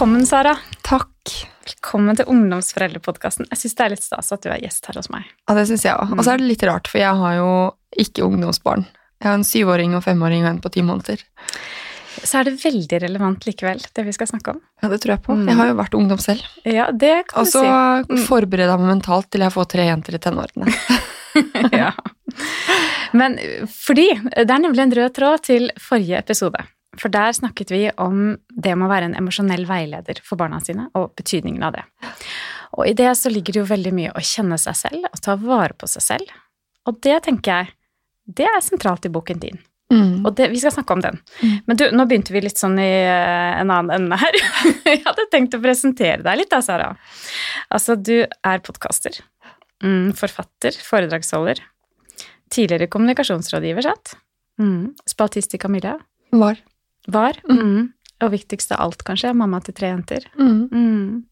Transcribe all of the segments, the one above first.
Velkommen, Sara. Takk. Velkommen til Ungdomsforeldrepodkasten. Jeg syns det er litt stas at du er gjest her hos meg. Ja, det syns jeg òg. Og så er det litt rart, for jeg har jo ikke ungdomsbarn. Jeg har en syvåring og femåring og en på ti måneder. Så er det veldig relevant likevel, det vi skal snakke om. Ja, det tror jeg på. Mm. Jeg har jo vært ungdom selv. Ja, det kan Og du så si. Mm. forbereder jeg meg mentalt til jeg får tre jenter i tenårene. ja. Men fordi det er nemlig en rød tråd til forrige episode. For der snakket vi om det med å være en emosjonell veileder for barna sine, og betydningen av det. Og i det så ligger det jo veldig mye å kjenne seg selv og ta vare på seg selv. Og det tenker jeg, det er sentralt i boken din. Mm. Og det, vi skal snakke om den. Mm. Men du, nå begynte vi litt sånn i uh, en annen ende her. jeg hadde tenkt å presentere deg litt da, Sara. Altså, du er podkaster. Mm, forfatter, foredragsholder. Tidligere kommunikasjonsrådgiver, sant? Mm. Spaltist i Camilla. Var. Var. Mm. Og viktigst av alt, kanskje, mamma til tre jenter. Mm. Mm.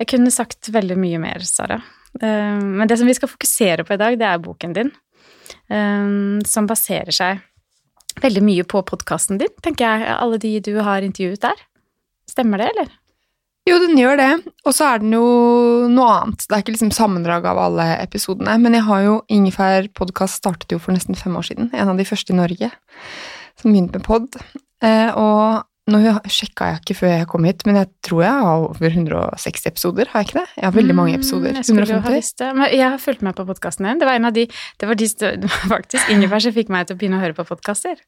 Jeg kunne sagt veldig mye mer, Sara. Eh, Men det som vi skal fokusere på i dag, det er boken din. eh, Som baserer seg veldig mye på podkasten din, tenker jeg. Alle de du har intervjuet der. Stemmer det, eller? Jo, den gjør det. Og så er den jo noe annet. Det er ikke liksom sammendrag av alle episodene. Men jeg har jo Ingefær podkast startet jo for nesten fem år siden. En av de første i Norge som begynte med pod. Eh, og nå sjekka jeg ikke før jeg kom hit, men jeg tror jeg har over 160 episoder, har jeg ikke det? Jeg har veldig mange episoder. Mm, jeg skulle jo ha visst det. Men jeg har fulgt med på podkasten din. Det var en av de Det var de, det var faktisk Ingefær som fikk meg til å begynne å høre på podkaster.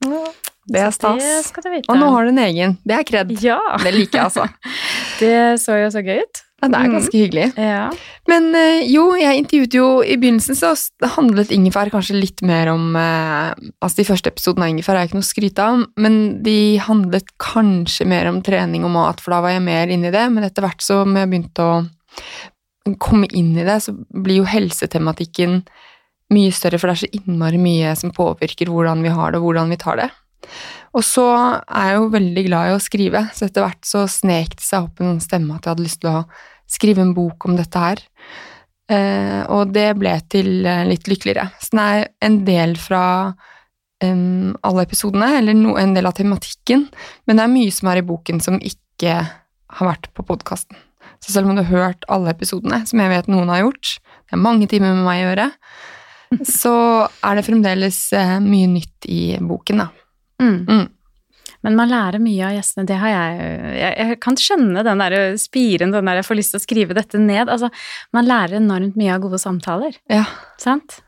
Det er stas. Det skal du vite. Og nå har du en egen. Det er kred. Ja! Det liker jeg, altså. Det så jo så gøy ut. Ja, det er ganske hyggelig. Ja. Men eh, jo, jeg intervjuet jo I begynnelsen så handlet ingefær kanskje litt mer om eh, Altså, de første episodene av ingefær er jeg ikke noe å skryte av, men de handlet kanskje mer om trening og mat, for da var jeg mer inne i det. Men etter hvert som jeg begynte å komme inn i det, så blir jo helsetematikken mye større, for det er så innmari mye som påvirker hvordan vi har det, og hvordan vi tar det. Og så er jeg jo veldig glad i å skrive, så etter hvert så snek det seg opp en stemme at jeg hadde lyst til å skrive en bok om dette her. Eh, og det ble til eh, litt lykkeligere. Så den er en del fra um, alle episodene, eller no, en del av tematikken, men det er mye som er i boken som ikke har vært på podkasten. Så selv om du har hørt alle episodene, som jeg vet noen har gjort, det er mange timer med meg å gjøre, så er det fremdeles eh, mye nytt i boken, da. Mm. Mm. Men man lærer mye av gjestene. Det har jeg Jeg, jeg kan skjønne den der spiren, den der jeg får lyst til å skrive dette ned. Altså, man lærer enormt mye av gode samtaler, Ja. sant?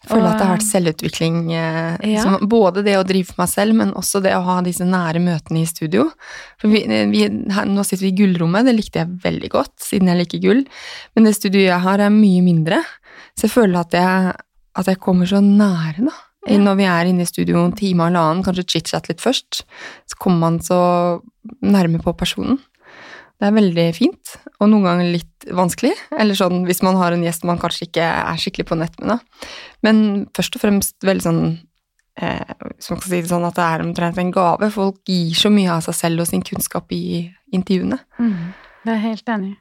Jeg føler Og- at det har vært selvutvikling. Eh, Ja. som, både det å drive for meg selv, men også det å ha disse nære møtene i studio. For vi, vi, her, nå sitter vi i gullrommet, det likte jeg veldig godt, siden jeg liker gull. Men det studioet jeg har, er mye mindre. Så jeg føler at jeg, at jeg kommer så nære, da. Ja. Når vi er inne i studio en time og halvannen, kanskje chit-chat litt først, så kommer man så nærme på personen. Det er veldig fint, og noen ganger litt vanskelig. Eller sånn hvis man har en gjest man kanskje ikke er skikkelig på nett med, da. Men først og fremst veldig sånn eh, Hvis man kan si det sånn at det er omtrent en gave. Folk gir så mye av seg selv og sin kunnskap i intervjuene. Mm. Jeg er helt enig.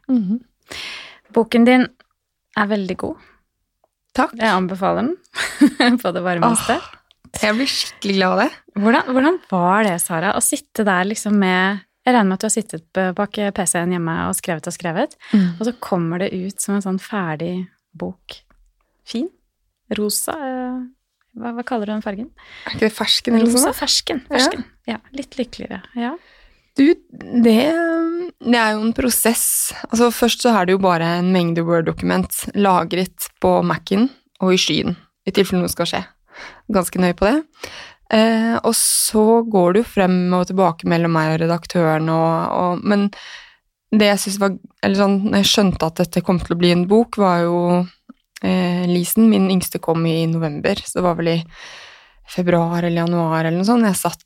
Boken din er veldig god. Takk. Jeg anbefaler den på det varmeste. Jeg blir skikkelig glad av det. Hvordan, hvordan var det, Sara, å sitte der liksom med Jeg regner med at du har sittet bak PC-en hjemme og skrevet og skrevet, og så kommer det ut som en sånn ferdig bok. Fin. Rosa eh, hva, hva kaller du den fargen? Er ikke det fersken eller noe Rosa fersken. fersken. Ja. Ja. Litt lykkeligere. Ja. Du, det, det er jo en prosess. Altså Først så er det jo bare en mengde Word-dokument lagret på Mac-en og i skyen, i tilfelle noe skal skje. Ganske nøye på det. Eh, og så går det jo frem og tilbake mellom meg og redaktøren, og, og, men det jeg synes var Eller sånn, når jeg skjønte at dette kom til å bli en bok, var jo eh, Lisen, min yngste, kom i november, så det var vel i februar eller januar eller noe sånt. Jeg satt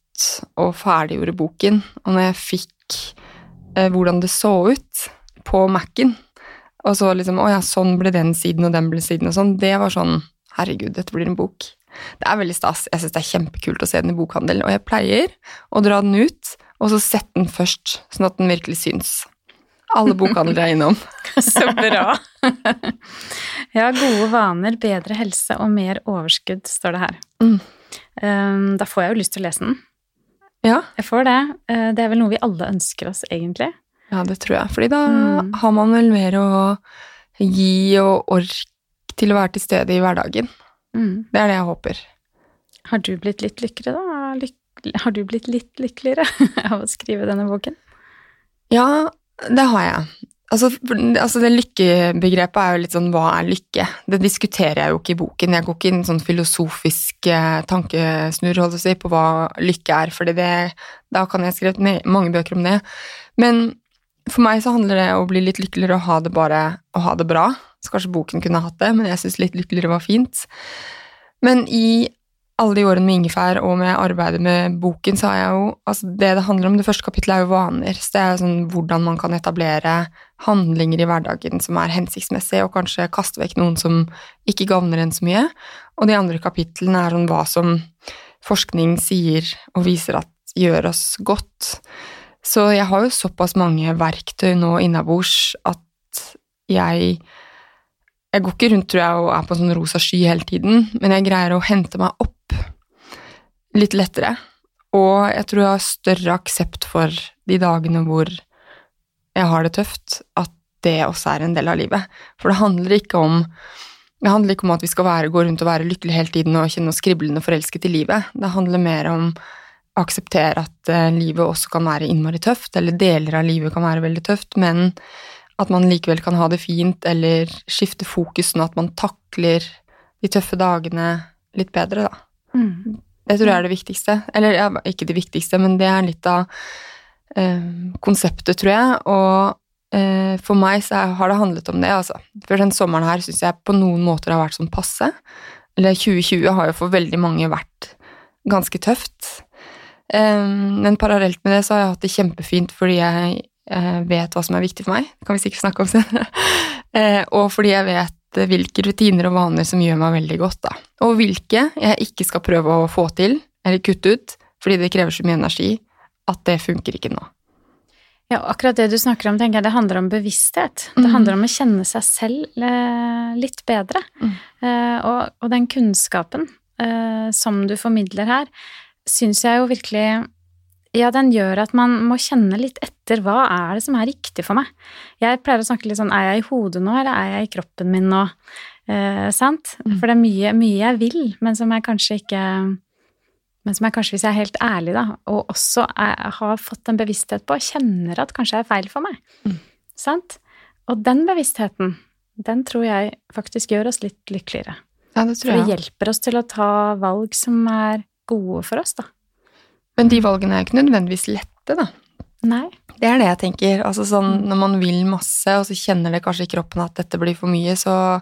og ferdiggjorde boken, og når jeg fikk hvordan det så ut på Mac-en, og så liksom Å ja, sånn ble den siden, og den ble siden, og sånn, det var sånn Herregud, dette blir en bok. Det er veldig stas. Jeg syns det er kjempekult å se den i bokhandelen, og jeg pleier å dra den ut, og så sette den først, sånn at den virkelig syns. Alle bokhandlere er innom. Så bra. ja, gode vaner, bedre helse og mer overskudd, står det her. Mm. Um, da får jeg jo lyst til å lese den. Ja. Jeg får det. Eh, Det er vel noe vi alle ønsker oss, egentlig. Ja, det tror jeg. Fordi da Mm. har man vel mer å gi og ork til å være til stede i hverdagen. Mm. Det er det jeg håper. Har du blitt litt lykkeligere, da? Lyk har du blitt litt lykkeligere av å skrive denne boken? Ja, det har jeg. Altså, altså det lykkebegrepet er jo litt sånn hva er lykke? Det diskuterer jeg jo ikke i boken. Jeg går ikke i en sånn filosofisk eh, tankesnurr si, på hva lykke er, for da kan jeg skrevet mange bøker om det. Men for meg så handler det om å bli litt lykkeligere og ha det bare å ha det bra. Så kanskje boken kunne hatt det, men jeg syns litt lykkeligere var fint. Men i alle de årene med ingefær og med arbeidet med boken, så har jeg jo Altså, det det handler om, det første kapittelet er jo vaner. Så det er jo sånn hvordan man kan etablere handlinger i hverdagen som er hensiktsmessige, og kanskje kaste vekk noen som ikke gagner en så mye. Og de andre kapitlene er sånn hva som forskning sier og viser at gjør oss godt. Så jeg har jo såpass mange verktøy nå innabords at jeg jeg går ikke rundt tror jeg, og er på en sånn rosa sky hele tiden, men jeg greier å hente meg opp litt lettere. Og jeg tror jeg har større aksept for de dagene hvor jeg har det tøft, at det også er en del av livet. For det handler ikke om handler ikke om at vi skal være, gå rundt og være lykkelige hele tiden og kjenne oss kriblende forelsket i livet. Det handler mer om å akseptere at eh, livet også kan være innmari tøft, eller deler av livet kan være veldig tøft, men at man likevel kan ha det fint, eller skifte fokus sånn at man takler de tøffe dagene litt bedre, da. Mm. Det tror jeg er det viktigste. Eller ja, ikke det viktigste, men det er litt av eh, konseptet, tror jeg. Og eh, for meg så har det handlet om det, altså. For den sommeren her syns jeg på noen måter har vært sånn passe. Eller 2020 har jo for veldig mange vært ganske tøft. Eh, men parallelt med det så har jeg hatt det kjempefint fordi jeg vet hva som er viktig for meg. Det kan vi sikkert snakke om senere. Eh, og fordi jeg vet eh, hvilke rutiner og vaner som gjør meg veldig godt, da. Og hvilke jeg ikke skal prøve å få til, eller kutte ut, fordi det krever så mye energi, at det funker ikke nå. Ja, akkurat det du snakker om, tenker jeg, det handler om bevissthet. Det Mhm. handler om å kjenne seg selv eh, litt bedre. Mm. Eh, og, og den kunnskapen eh, som du formidler her, syns jeg jo virkelig Ja, den gjør at man må kjenne litt etter hva er det som er riktig for meg. Jeg pleier å snakke litt sånn er jeg i hodet nå, eller er jeg i kroppen min nå? Eh, sant? Mm. For det er mye, mye jeg vil, men som jeg kanskje ikke men som jeg kanskje, hvis jeg er helt ærlig, da, og også er, har fått en bevissthet på, kjenner at kanskje er feil for meg. Mm. Sant? Og den bevisstheten, den tror jeg faktisk gjør oss litt lykkeligere. Ja, det For det hjelper oss til å ta valg som er gode for oss, da. Men de valgene er ikke nødvendigvis lette, da. Nei. Det er det jeg tenker. Altså sånn, Mm. når man vil masse, og så kjenner det kanskje i kroppen at dette blir for mye, så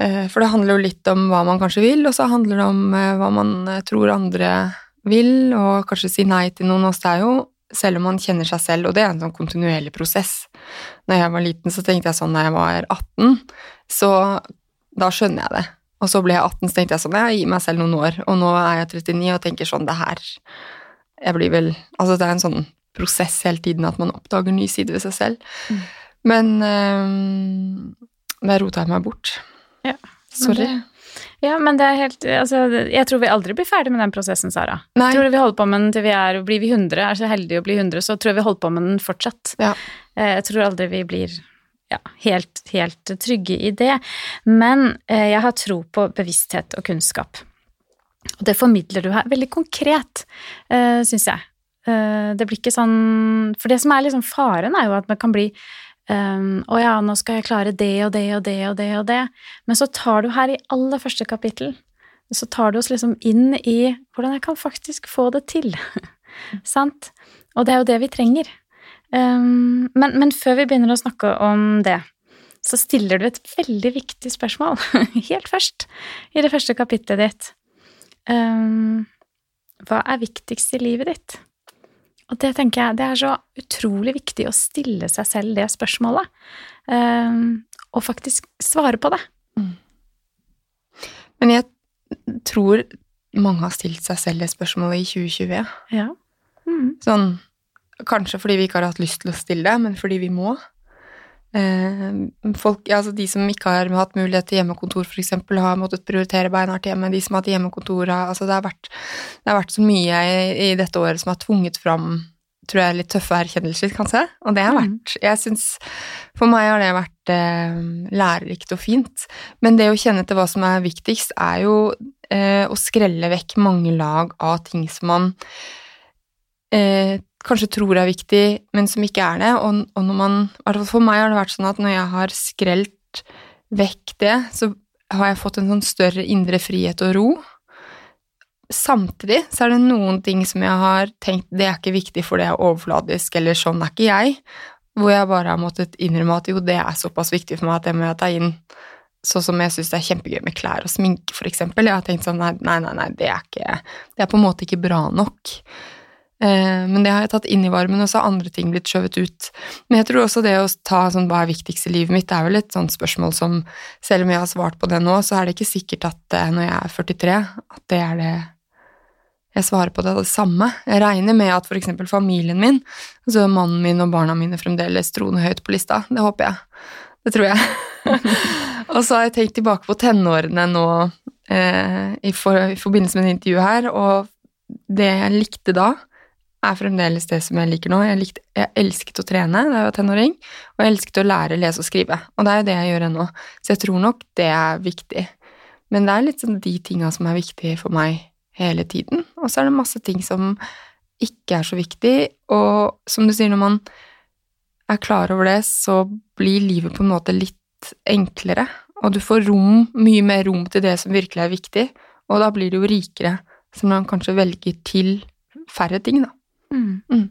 eh, For det handler jo litt om hva man kanskje vil, og så handler det om eh, hva man eh, tror andre vil, og kanskje si nei til noen. Og det er jo, selv om man kjenner seg selv, og det er en sånn kontinuerlig prosess. Når jeg var liten, så tenkte jeg sånn da jeg var 18, så da skjønner jeg det. Og så ble jeg 18, så tenkte jeg sånn, jeg gir meg selv noen år, og nå er jeg 39 og tenker sånn, det her Jeg blir vel Altså, det er en sånn prosess hele tiden at man oppdager nye sider ved seg selv. Mm. Men øhm, der rota jeg meg bort. Ja, Sorry. Ja, men det er helt Altså, jeg tror vi aldri blir ferdig med den prosessen, Sara. Nei. Tror vi holder på med den til vi er Blir vi 100, er så heldige å bli 100, så tror jeg vi holder på med den fortsatt. Ja. Eh, Jeg tror aldri vi blir ja, helt, helt trygge i det. Men eh, jeg har tro på bevissthet og kunnskap. Og det formidler du her veldig konkret, eh, syns jeg. Eh, det blir ikke sånn For det som er liksom faren, er jo at man kan bli um, Å ja, nå skal jeg klare det og det og det og det og det. Men så tar du her i aller første kapittel så tar du oss liksom inn i hvordan jeg kan faktisk få det til. Sant? Og det er jo det vi trenger. Um, men, men før vi begynner å snakke om det, så stiller du et veldig viktig spørsmål helt først i det første kapitlet ditt. Um, hva er viktigst i livet ditt? Og det tenker jeg, det er så utrolig viktig å stille seg selv det spørsmålet, um, og faktisk svare på det. Men jeg tror mange har stilt seg selv det spørsmålet i 2020. Ja. Mm. Sånn, kanskje fordi vi ikke har hatt lyst til å stille det, men fordi vi må. Eh, folk, altså de som ikke har hatt mulighet til hjemmekontor, eksempel, har måttet prioritere beinhardt hjemme. De som har hatt hjemmekontor, altså det, har vært, det har vært så mye i, i dette året som har tvunget fram tror jeg, litt tøffe erkjennelser, kanskje. Og det har Mm. vært Jeg synes, For meg har det vært eh, lærerikt og fint. Men det å kjenne til hva som er viktigst, er jo eh, å skrelle vekk mange lag av ting som man eh, kanskje tror er viktig, men som ikke er det. Og, og når man For meg har det vært sånn at når jeg har skrelt vekk det, så har jeg fått en sånn større indre frihet og ro. Samtidig så er det noen ting som jeg har tenkt det er ikke viktig for det er overfladisk, eller sånn er ikke jeg. Hvor jeg bare har måttet innrømme at jo, det er såpass viktig for meg at det må jeg ta inn. Sånn som jeg syns det er kjempegøy med klær og sminke, for eksempel. Jeg har tenkt sånn nei, nei, nei, nei det er ikke Det er på en måte ikke bra nok. Eh, men det har jeg tatt inn i varmen, og så har andre ting blitt skjøvet ut. Men jeg tror også det å ta sånn hva er viktigst i livet mitt, det er vel et sånt spørsmål som selv om jeg har svart på det nå, så er det ikke sikkert at når jeg er 43, at det er det jeg svarer på det, det samme. Jeg regner med at eksempel familien min, altså mannen min og barna mine fremdeles troner høyt på lista. Det håper jeg. Det tror jeg. og så har jeg tenkt tilbake på tenårene nå eh, i, for, i forbindelse med det intervjuet her, og det jeg likte da, er fremdeles det som jeg liker nå. Jeg, likte, jeg elsket å trene da jeg var tenåring, og jeg elsket å lære, lese og skrive. Og det er jo det jeg gjør ennå. Så jeg tror nok det er viktig. Men det er litt sånn de tinga som er viktige for meg hele tiden. Og så er det masse ting som ikke er så viktig, og som du sier, når man er klar over det, så blir livet på en måte litt enklere, og du får rom, mye mer rom til det som virkelig er viktig, og da blir du jo rikere, så man kanskje velger til færre ting, da. Mm. Mm.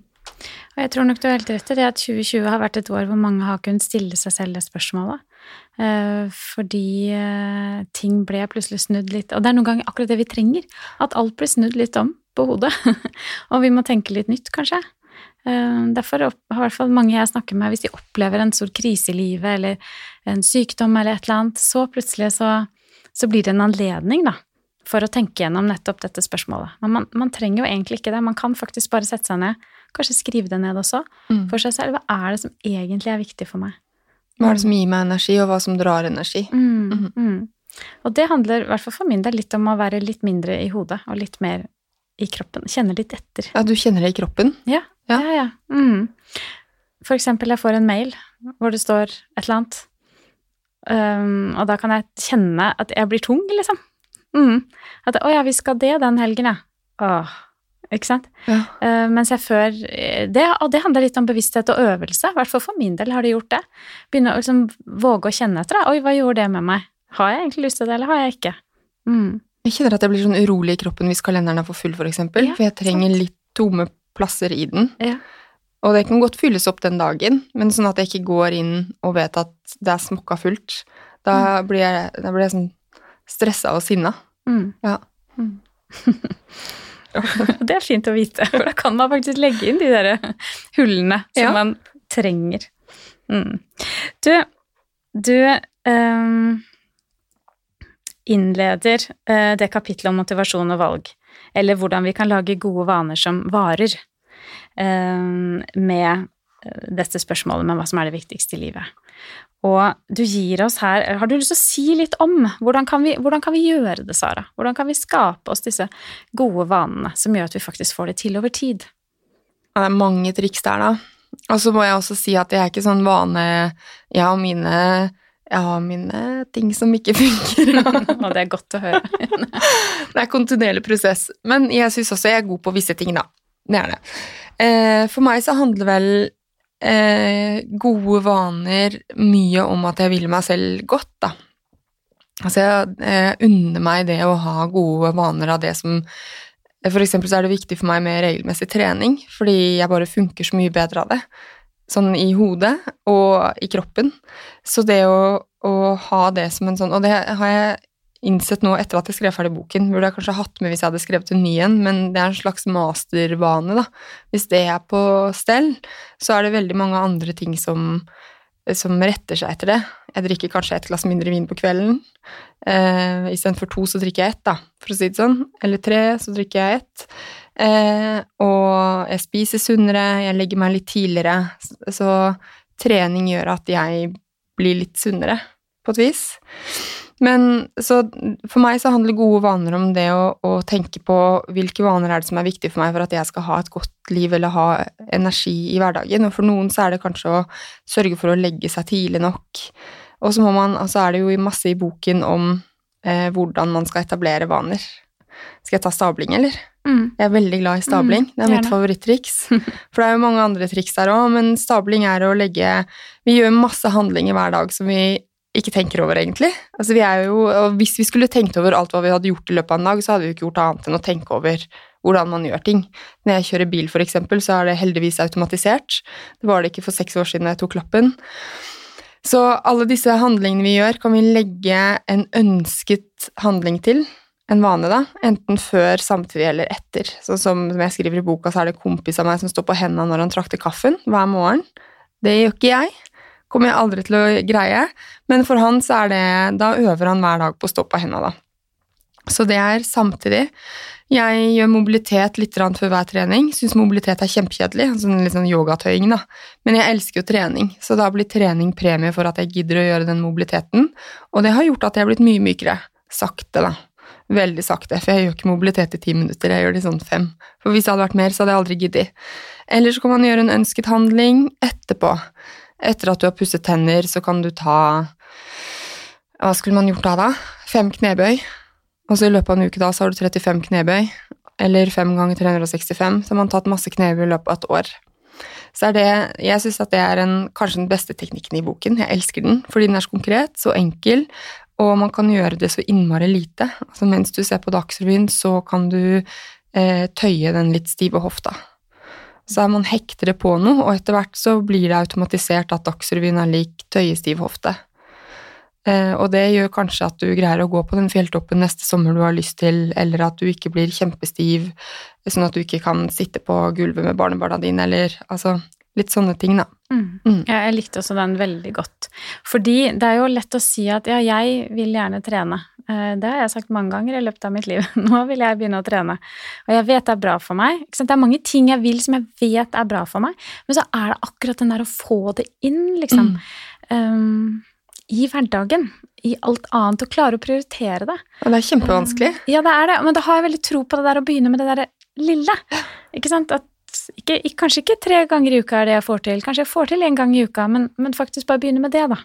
Og jeg tror nok du har helt rett i det at 2020 har vært et år hvor mange har kunnet stille seg selv det spørsmålet. Eh, fordi eh, ting ble plutselig snudd litt. Og det er noen ganger akkurat det vi trenger. At alt blir snudd litt om på hodet. og vi må tenke litt nytt, kanskje. Eh, derfor har i hvert fall mange jeg snakker med, hvis de opplever en stor krise i livet eller en sykdom eller et eller annet, så plutselig så, så blir det en anledning, da. For å tenke gjennom nettopp dette spørsmålet. Men man, man trenger jo egentlig ikke det. Man kan faktisk bare sette seg ned, kanskje skrive det ned også, Mm. for seg selv. Hva er det som egentlig er viktig for meg? Hva er det som gir meg energi, og hva som drar energi? Mm, Mm mm. Og det handler, i hvert fall for min del, litt om å være litt mindre i hodet og litt mer i kroppen. Kjenne litt etter. Ja, du kjenner det i kroppen? Ja, Ja. ja. ja. Mm. For eksempel, jeg får en mail hvor det står et eller annet, um, og da kan jeg kjenne at jeg blir tung, liksom. Mm. At 'å ja, vi skal det den helgen', ja. Åh. Ikke sant? Ja. Uh, mens jeg før det, Og det handler litt om bevissthet og øvelse. I hvert fall for min del har det gjort det. Begynne å liksom våge å kjenne etter. da. Oi, hva gjorde det med meg? Har jeg egentlig lyst til det, eller har jeg ikke? Mm. Jeg kjenner at jeg blir sånn urolig i kroppen hvis kalenderen er for full, for eksempel. Ja, for jeg trenger sant. litt tomme plasser i den. Ja. Og det kan godt fylles opp den dagen, men sånn at jeg ikke går inn og vet at det er smokka fullt. Da Mm. blir jeg, da blir jeg sånn stressa og sinna. Mm. Ja. Mm. det er fint å vite, for da kan man faktisk legge inn de der hullene som Ja. man trenger. Mm. Du, du um, innleder uh, det kapitlet om motivasjon og valg, eller hvordan vi kan lage gode vaner som varer, ehm, med eh, dette spørsmålet med hva som er det viktigste i livet. Og du gir oss her Har du lyst til å si litt om hvordan kan vi, hvordan kan vi gjøre det, Sara? Hvordan kan vi skape oss disse gode vanene som gjør at vi faktisk får det til over tid? Det er mange triks der, da. Og så må jeg også si at jeg er ikke sånn vane Jeg har mine, jeg har mine ting som ikke funker. Og det er godt å høre. det er kontinuerlig prosess. Men jeg syns også jeg er god på visse ting, da. Det er det. Eh, for meg så handler vel eh, gode vaner mye om at jeg vil meg selv godt, da. Altså, jeg eh, unner meg det å ha gode vaner av det som For eksempel så er det viktig for meg med regelmessig trening, fordi jeg bare funker så mye bedre av det. Sånn i hodet og i kroppen. Så det å, å ha det som en sånn Og det har jeg innsett nå etter at jeg skrev ferdig boken, burde jeg kanskje hatt med hvis jeg hadde skrevet en ny en, men det er en slags mastervane, da. Hvis det er på stell, så er det veldig mange andre ting som, som retter seg etter det. Jeg drikker kanskje et glass mindre vin på kvelden. Eh, Istedenfor to, så drikker jeg ett, da, for å si det sånn. Eller tre, så drikker jeg ett. Eh, og jeg spiser sunnere, jeg legger meg litt tidligere. Så trening gjør at jeg blir litt sunnere, på et vis. Men så for meg så handler gode vaner om det å, å, tenke på hvilke vaner er det som er viktige for meg for at jeg skal ha et godt liv eller ha energi i hverdagen. Og for noen så er det kanskje å sørge for å legge seg tidlig nok. Og så må man, altså er det jo masse i boken om eh, hvordan man skal etablere vaner. Skal jeg ta stabling, eller? Mm. Jeg er veldig glad i stabling. Mm, det er mitt favorittriks. For det er jo mange andre triks der òg, men stabling er å legge Vi gjør masse handlinger hver dag som vi ikke tenker over, egentlig. Altså, vi er jo, hvis vi skulle tenkt over alt hva vi hadde gjort i løpet av en dag, så hadde vi ikke gjort annet enn å tenke over hvordan man gjør ting. Når jeg kjører bil, for eksempel, så er det heldigvis automatisert. Det var det ikke for seks år siden jeg tok lappen. Så alle disse handlingene vi gjør, kan vi legge en ønsket handling til en vane, da. Enten før, samtidig eller etter. Sånn som, jeg skriver i boka, så er det kompis av meg som står på hendene når han trakter kaffen hver morgen. Det gjør ikke jeg. Kommer jeg aldri til å greie. Men for han så er det Da øver han hver dag på å stå på hendene, da. Så det er samtidig. Jeg gjør mobilitet litt før hver trening. Syns mobilitet er kjempekjedelig. Sånn litt sånn yogatøying, da. Men jeg elsker jo trening, så da blir trening premie for at jeg gidder å gjøre den mobiliteten. Og det har gjort at jeg har blitt mye mykere. Sakte, da veldig sakte, for jeg gjør ikke mobilitet i ti minutter, jeg gjør det i sånn fem. For hvis det hadde vært mer, så hadde jeg aldri giddet. Eller så kan man gjøre en ønsket handling etterpå. Etter at du har pusset tenner, så kan du ta Hva skulle man gjort da, da? Fem knebøy. Og så i løpet av en uke da, så har du 35 knebøy. Eller fem ganger 365. Så har man tatt masse knebøy i løpet av et år. Så er det, jeg syns at det er en, kanskje den beste teknikken i boken. Jeg elsker den fordi den er så konkret, så enkel, og man kan gjøre det så innmari lite. Altså mens du ser på Dagsrevyen, så kan du eh, tøye den litt stive hofta. Så er man hektere på noe, og etter hvert så blir det automatisert at Dagsrevyen er lik tøyestiv hofte. Eh, og det gjør kanskje at du greier å gå på den fjelltoppen neste sommer du har lyst til, eller at du ikke blir kjempestiv, sånn at du ikke kan sitte på gulvet med barnebarna dine, eller altså Litt sånne ting, da. Mm. Mm. Ja, jeg likte også den veldig godt. Fordi det er jo lett å si at ja, jeg vil gjerne trene. Eh, det har jeg sagt mange ganger i løpet av mitt liv. Nå vil jeg begynne å trene. Og jeg vet det er bra for meg. Det er mange ting jeg vil som jeg vet er bra for meg, men så er det akkurat den der å få det inn, liksom. Mm. Um, I hverdagen. I alt annet. Å klare å prioritere det. Og det er kjempevanskelig. Um, ja, det er det. Men da har jeg veldig tro på det der å begynne med det derre lille. Ikke sant? At ikke, kanskje ikke tre ganger i uka er det jeg får til, kanskje jeg får til en gang i uka, men, men faktisk bare begynne med det, da.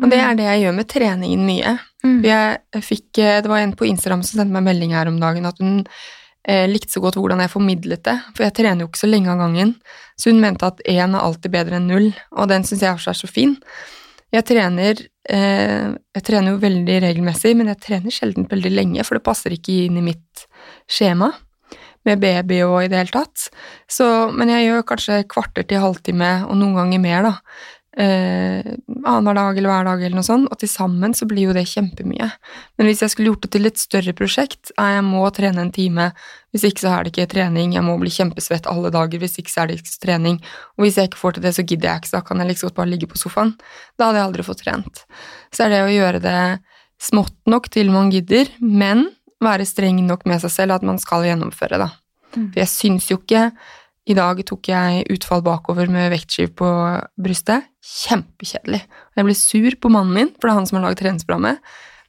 Og det er det jeg gjør med treningen mye. Mm. Jeg fikk, det var en på Instagram som sendte meg melding her om dagen at hun eh, likte så godt hvordan jeg formidlet det, for jeg trener jo ikke så lenge av gangen. Så hun mente at én er alltid bedre enn null, og den syns jeg også er så fin. Jeg trener, eh, jeg trener jo veldig regelmessig, men jeg trener sjelden veldig lenge, for det passer ikke inn i mitt skjema med baby og i det hele tatt. Så, men jeg gjør kanskje kvarter til halvtime, og noen ganger mer, da. Eh, Annenhver dag eller hver dag eller noe sånt, og til sammen så blir jo det kjempemye. Men hvis jeg skulle gjort det til et større prosjekt, er jeg må trene en time, hvis ikke så er det ikke trening, jeg må bli kjempesvett alle dager, hvis ikke så er det ikke trening, og hvis jeg ikke får til det, så gidder jeg ikke, så da kan jeg liksom godt bare ligge på sofaen. Da hadde jeg aldri fått trent. Så er det å gjøre det smått nok til man gidder, men være streng nok med seg selv at man skal gjennomføre, da. Mm. For jeg syns jo ikke I dag tok jeg utfall bakover med vektskiv på brystet. Kjempekjedelig. Jeg ble sur på mannen min, for det er han som har laget treningsprogrammet.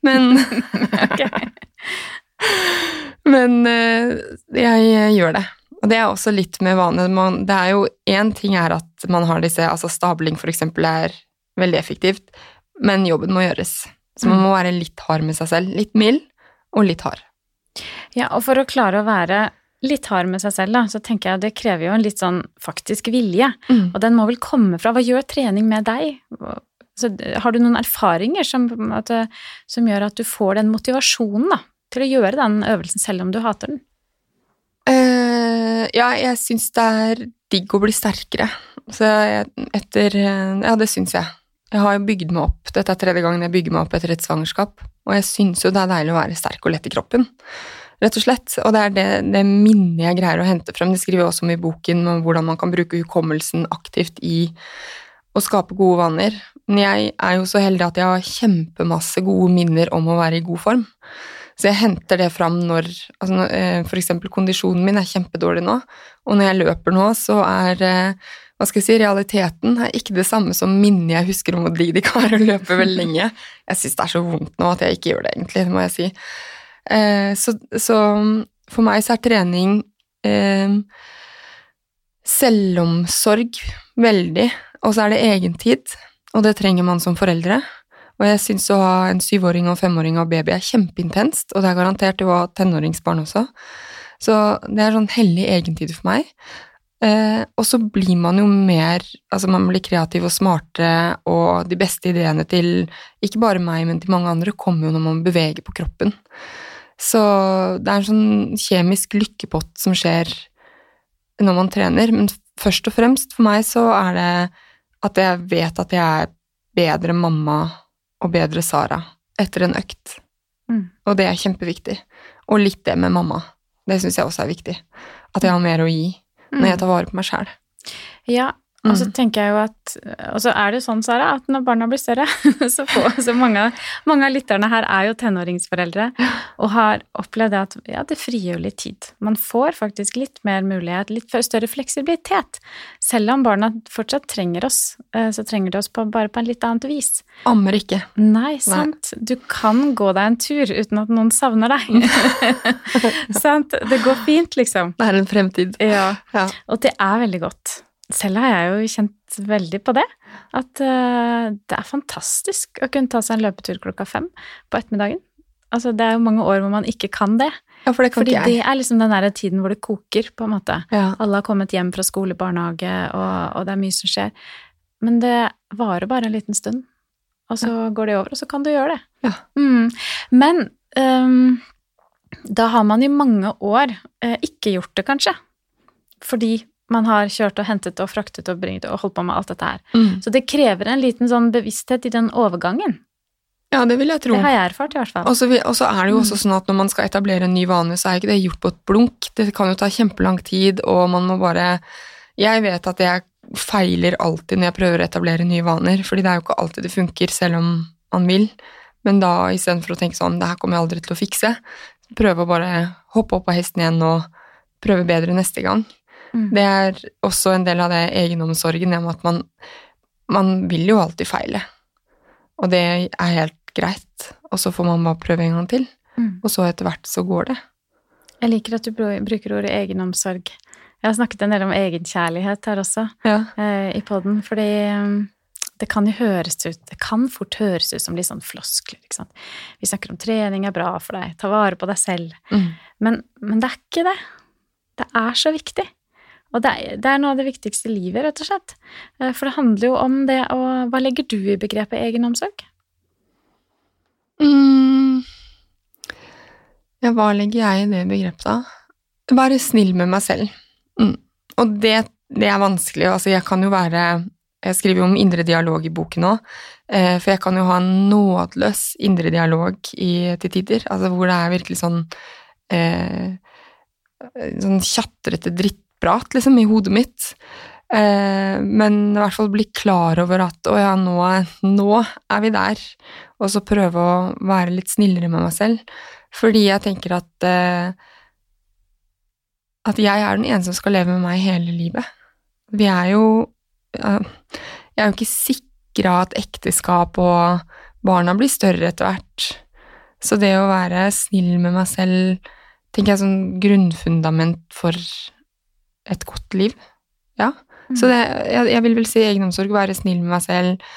Men Men eh, jeg gjør det. Og det er også litt med vane. Det er jo Én ting er at man har disse Altså stabling, for eksempel, er veldig effektivt, men jobben må gjøres. Så man mm. må være litt hard med seg selv. Litt mild, og litt hard. Ja, og for å klare å være litt hard med seg selv, da, så tenker jeg det krever jo en litt sånn faktisk vilje. Mm. Og den må vel komme fra Hva gjør trening med deg? Så, har du noen erfaringer som, at, som, gjør at du får den motivasjonen da, til å gjøre den øvelsen selv om du hater den? Uh, ja, jeg syns det er digg å bli sterkere. Så jeg, etter Ja, det syns jeg. Jeg har jo bygd meg opp. Dette er tredje gangen jeg bygger meg opp etter et svangerskap. Og jeg syns jo det er deilig å være sterk og lett i kroppen. Rett og slett. Og det er det, det minnet jeg greier å hente frem. Det skriver jeg også om i boken, om hvordan man kan bruke hukommelsen aktivt i å skape gode vaner. Men jeg er jo så heldig at jeg har kjempemasse gode minner om å være i god form. Så jeg henter det fram når altså, eh, For eksempel kondisjonen min er kjempedårlig nå, og når jeg løper nå, så er eh, hva skal jeg si, realiteten er ikke det samme som minnet jeg husker om å digg det kan og løpe veldig lenge. Jeg syns det er så vondt nå at jeg ikke gjør det, egentlig, må jeg si. Eh, så, så, for meg så er trening eh, selvomsorg veldig, og så er det egentid, og det trenger man som foreldre. Og jeg syns å ha en syvåring og femåring og baby er kjempeintenst, og det er garantert å ha tenåringsbarn også. Så det er sånn hellig egentid for meg. Eh, og så blir man jo mer Altså, man blir kreativ og smarte, og de beste ideene til ikke bare meg, men til mange andre, kommer jo når man beveger på kroppen. Så det er en sånn kjemisk lykkepott som skjer når man trener, men først og fremst for meg så er det at jeg vet at jeg er bedre mamma og bedre Sara etter en økt. Mm. Og det er kjempeviktig. Og litt det med mamma. Det syns jeg også er viktig. At jeg har mer å gi når jeg mm. tar vare på meg sjæl. Ja, og så mm. tenker jeg jo at Og så er det sånn, Sara, at når barna blir større så, få, så mange, mange, av lytterne her er jo tenåringsforeldre og har opplevd at ja, det frigjør litt tid. Man får faktisk litt mer mulighet, litt større fleksibilitet. Selv om barna fortsatt trenger oss, eh, så trenger de oss på, bare på en litt annet vis. Ammer ikke. Nei, sant. Nei. Du kan gå deg en tur uten at noen savner deg. sant. Det går fint, liksom. Det er en fremtid. Ja. ja. Og det er veldig godt selv har jeg jo kjent veldig på det. At uh, det er fantastisk å kunne ta seg en løpetur klokka fem på ettermiddagen. Altså, det er jo mange år hvor man ikke kan det. Ja, for det kan Fordi ikke jeg. det er liksom den der tiden hvor det koker, på en måte. Ja. Alle har kommet hjem fra skole, barnehage, og, og, det er mye som skjer. Men det varer bare en liten stund, og så ja. går det over, og så kan du gjøre det. Ja. Mm. Men um, da har man i mange år eh, ikke gjort det, kanskje. Fordi man har kjørt og hentet og fraktet og bringet og holdt på med alt dette her. Mm. Så det krever en liten sånn bevissthet i den overgangen. Ja, det vil jeg tro. Det har jeg erfart, i hvert fall. Og så er det jo også mm. sånn at når man skal etablere en ny vane, så er ikke det gjort på et blunk. Det kan jo ta kjempelang tid, og man må bare Jeg vet at jeg feiler alltid når jeg prøver å etablere nye vaner, fordi det er jo ikke alltid det funker, selv om man vil. Men da istedenfor å tenke sånn Det her kommer jeg aldri til å fikse, prøve å bare hoppe opp på hesten igjen og prøve bedre neste gang. Mm. Det er også en del av det egenomsorgen med at man, man vil jo alltid feile. Og det er helt greit. Og så får man bare prøve en gang til. Mm. Og så etter hvert så går det. Jeg liker at du bruker ordet egenomsorg. Jeg har snakket en del om egenkjærlighet her også ja. eh, i poden, fordi um, det kan jo høres ut Det kan fort høres ut som litt sånn floskler, ikke sant. Vi snakker om trening er bra for deg, ta vare på deg selv. Mm. Men, men, det er ikke det. Det er så viktig. Og det er, det er, noe av det viktigste i livet, rett og slett. Eh, for det handler jo om det å Hva legger du i begrepet egenomsorg? Mm. Ja, hva legger jeg i det begrepet, da? Være snill med meg selv. Mm. Og det, det, er vanskelig. Altså, jeg kan jo være Jeg skriver jo om indre dialog i boken nå, eh, for jeg kan jo ha en nådeløs indre dialog i, til tider, altså hvor det er virkelig sånn eh, Sånn tjatrete dritt prat liksom, i hodet mitt. Eh, men i hvert fall bli klar over at å ja, nå, nå, er vi der. Og så prøve å være litt snillere med meg selv. Fordi jeg tenker at eh, at jeg er den eneste som skal leve med meg hele livet. Vi er jo Jeg er jo ikke sikra at ekteskap og barna blir større etter hvert. Så det å være snill med meg selv tenker jeg er sånn grunnfundament for et godt liv. Ja. Mm. Så det, jeg, jeg, vil vel si egenomsorg, være snill med meg selv,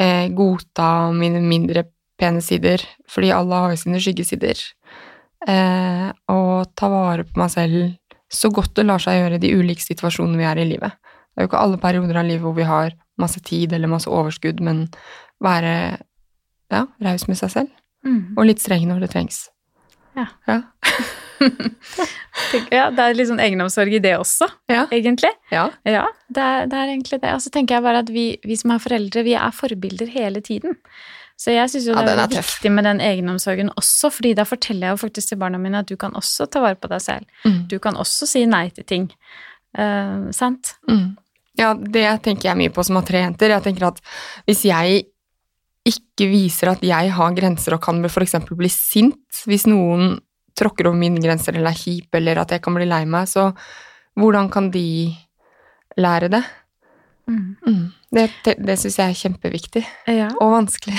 eh, godta mine mindre pene sider, fordi alle har jo sine skyggesider. Eh, og ta vare på meg selv så godt det lar seg gjøre i de ulike situasjonene vi er i livet. Det er jo ikke alle perioder av livet hvor vi har masse tid eller masse overskudd, men være ja, raus med seg selv. Mm. Og litt streng når det trengs. Ja. ja. ja, det er litt sånn egenomsorg i det også, ja. egentlig. Ja, ja det, er, det, er, egentlig det. Og så tenker jeg bare at vi, vi, som er foreldre, vi er forbilder hele tiden. Så jeg syns jo det er, er viktig med den egenomsorgen også, fordi da forteller jeg jo faktisk til barna mine at du kan også ta vare på deg selv. Mm. Du kan også si nei til ting. Uh, sant? Mm. Ja, det tenker jeg mye på som har tre jenter. Jeg tenker at hvis jeg ikke viser at jeg har grenser og kan f.eks. bli sint hvis noen tråkker over mine grenser eller er kjip, eller at jeg kan bli lei meg, så hvordan kan de lære det? Mm. Mm. Det, det, det syns jeg er kjempeviktig. Ja. Og vanskelig.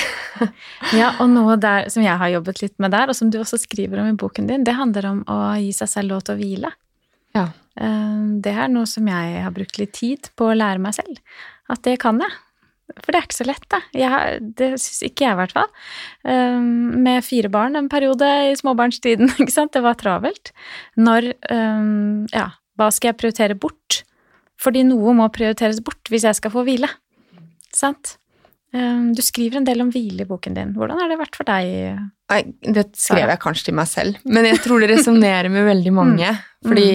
ja, og noe der som jeg har jobbet litt med der, og som du også skriver om i boken din, det handler om å gi seg selv lov til å hvile. Ja. Eh, Det er noe som jeg har brukt litt tid på å lære meg selv. At det kan jeg. For det er ikke så lett, det. Jeg, det syns ikke jeg, i hvert fall. Um, Med fire barn en periode i småbarnstiden, ikke sant. Det var travelt. Når um, Ja, hva skal jeg prioritere bort? Fordi noe må prioriteres bort hvis jeg skal få hvile. Sant? Um, Du skriver en del om hvile i boken din. Hvordan har det vært for deg? Nei, det skrev jeg kanskje til meg selv, men jeg tror det resonnerer med veldig mange. Fordi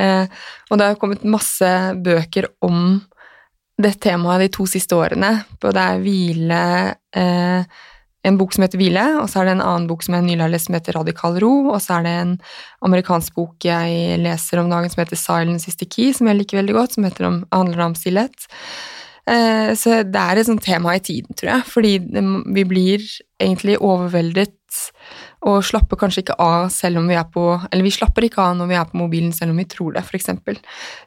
eh, Og det har kommet masse bøker om det temaet de to siste årene. Både er hvile eh, En bok som heter Hvile, og så er det en annen bok som jeg nylig har lest som heter Radikal ro, og så er det en amerikansk bok jeg leser om dagen som heter Silence is the key, som jeg liker veldig godt, som om, handler om stillhet. Eh, Så det er et sånt tema i tiden, tror jeg, fordi det- vi blir egentlig overveldet og slapper kanskje ikke av selv om vi er på Eller vi slapper ikke av når vi er på mobilen selv om vi tror det, f.eks.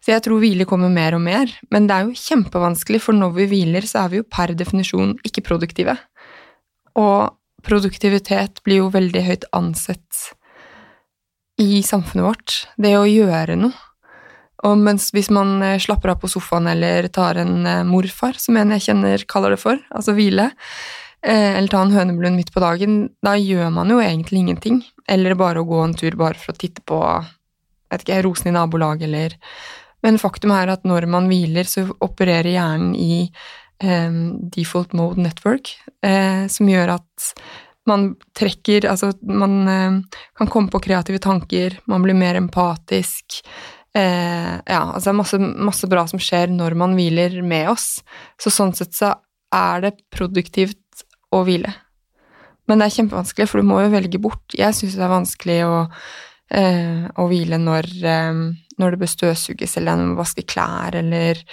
Så jeg tror hvile kommer mer og mer, men det er jo kjempevanskelig, for når vi hviler, så er vi jo per definisjon ikke produktive. Og produktivitet blir jo veldig høyt ansett i samfunnet vårt. Det å gjøre noe. Og mens hvis man eh, slapper av på sofaen eller tar en eh, morfar, som en jeg kjenner kaller det for, altså hvile, eller ta en høneblund midt på dagen, da gjør man jo egentlig ingenting. Eller bare å gå en tur bare for å titte på vet ikke, rosen i nabolaget, eller Men faktum er at når man hviler, så opererer hjernen i eh, default mode network, eh, som gjør at man trekker Altså, man eh, kan komme på kreative tanker, man blir mer empatisk. Eh, ja, altså det er masse, masse bra som skjer når man hviler med oss. Så sånn sett så er det produktivt å hvile. Men det er kjempevanskelig, for du må jo velge bort. Jeg syns det er vanskelig å, eh, å hvile når, eh, når det bør støvsuges, eller når man vasker klær, eller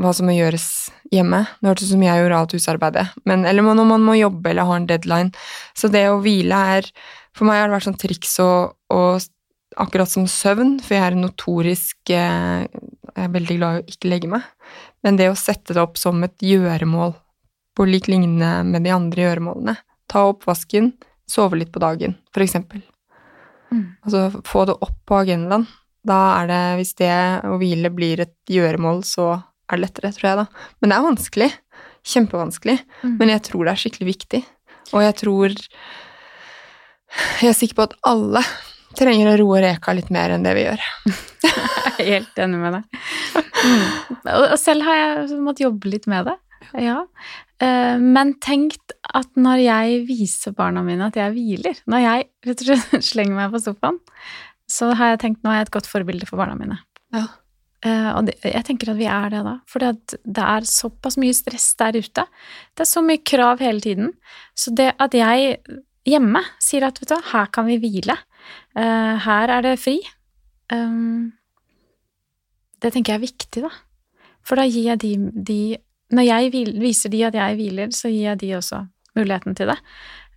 hva som må gjøres hjemme. Det hørtes ut som jeg gjorde alt husarbeidet. Men, eller når man må jobbe eller har en deadline. Så det å hvile er For meg har det vært sånn triks å, å akkurat som søvn, for jeg er notorisk eh, Jeg er veldig glad i å ikke legge meg. Men det å sette det opp som et gjøremål, på lik lignende med de andre gjøremålene. Ta oppvasken, sove litt på dagen, for eksempel. Mm. Altså få det opp på agendaen. Da er det, hvis det å hvile blir et gjøremål, så er det lettere, tror jeg, da. Men det er vanskelig. Kjempevanskelig. Mm. Men jeg tror det er skikkelig viktig. Og jeg tror Jeg er sikker på at alle trenger å roe reka litt mer enn det vi gjør. Jeg er helt enig med deg. Mm. Og og selv har jeg måttet jobbe litt med det. Ja. Eh, Men tenkt at når jeg viser barna mine at jeg hviler, når jeg rett og slett slenger meg på sofaen, så har jeg tenkt nå er jeg et godt forbilde for barna mine. Ja. Eh, Og det, jeg tenker at vi er det da, for det er såpass mye stress der ute. Det er så mye krav hele tiden. Så det at jeg hjemme sier at vet du, her kan vi hvile, eh, her er det fri, det tenker jeg er viktig, da. For da gir jeg de, de Når jeg vil, viser de at jeg hviler, så gir jeg de også muligheten til det.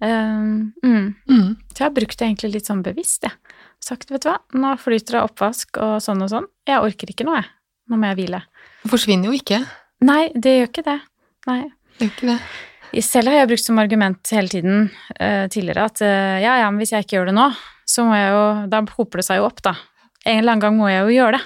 Um, mm. Mm. Så jeg har brukt det egentlig litt sånn bevisst, jeg. Sagt, vet du hva, nå flyter det oppvask og sånn og sånn. Jeg orker ikke noe, jeg. Nå må jeg hvile. Det forsvinner jo ikke. Nei, det gjør ikke det. Nei. Det gjør ikke det. Selv har jeg brukt som argument hele tiden uh, tidligere at uh, ja, ja, men hvis jeg ikke gjør det nå, så må jeg jo Da hoper det seg jo opp, da. En eller annen gang må jeg jo gjøre det.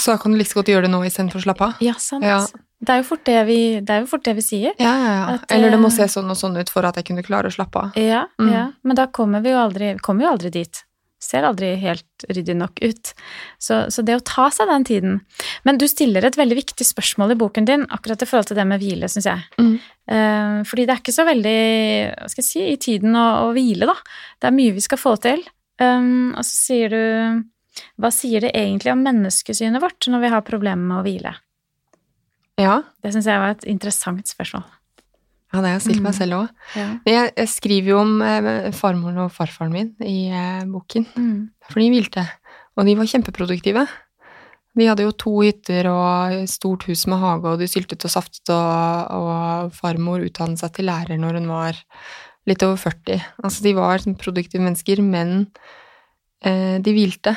Så da kan du like liksom godt gjøre det nå istedenfor å slappe av. Ja, sant. Ja. Det er jo fort det vi, det er jo fort det vi sier. Ja, ja, ja. At, Eller det må eh, se sånn og sånn ut for at jeg kunne klare å slappe av. Ja, Mm. ja. Men da kommer vi jo aldri, kommer jo aldri dit. Ser aldri helt ryddig nok ut. Så, så det å ta seg den tiden Men du stiller et veldig viktig spørsmål i boken din akkurat i forhold til det med hvile, syns jeg. Mm. Eh, fordi det er ikke så veldig hva skal jeg si, i tiden å, å hvile, da. Det er mye vi skal få til. Um, og så sier du Hva sier det egentlig om menneskesynet vårt når vi har problemer med å hvile? Ja, Det syns jeg var et interessant spørsmål. ja det har jeg stilt meg Mm. selv òg. Ja. Jeg, jeg skriver jo om eh, farmoren og farfaren min i eh, boken, Mm. for de hvilte. Og de var kjempeproduktive. De hadde jo to hytter og stort hus med hage, og de syltet og saftet, og, og farmor utdannet seg til lærer når hun var litt over 40. Altså, de var sånn produktive mennesker, men eh, de hvilte.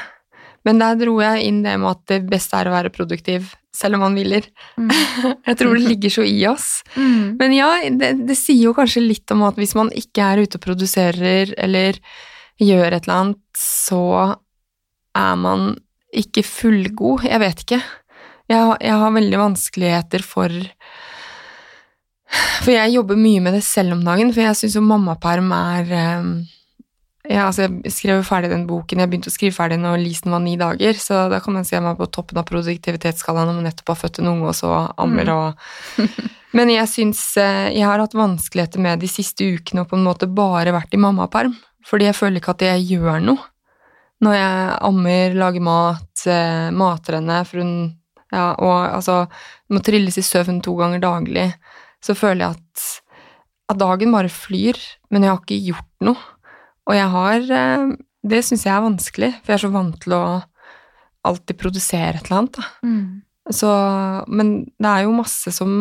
Men der dro jeg inn det med at det beste er å være produktiv, selv om man hviler. Mm. Jeg tror det ligger så i oss. Mm. Men ja, det, det sier jo kanskje litt om at hvis man ikke er ute og produserer eller gjør et eller annet, så er man ikke fullgod. Jeg vet ikke. Jeg, jeg har veldig vanskeligheter for For jeg jobber mye med det selv om dagen, for jeg syns jo mammaperm er eh, ja, altså jeg skrev ferdig den boken, jeg begynte å skrive ferdig når Lisen var ni dager, så da kan man se meg på toppen av produktivitetsskalaen man nettopp har født en unge og så ammer og Men jeg syns eh, jeg har hatt vanskeligheter med de siste ukene og på en måte bare vært i mammaperm, fordi jeg føler ikke at jeg gjør noe. Når jeg ammer, lager mat, eh, mater henne, for hun ja, og altså må trilles i søvn to ganger daglig, så føler jeg at, at dagen bare flyr, men jeg har ikke gjort noe. Og jeg har eh, Det syns jeg er vanskelig, for jeg er så vant til å alltid produsere et eller annet. Da. Mm. Så, men det er jo masse som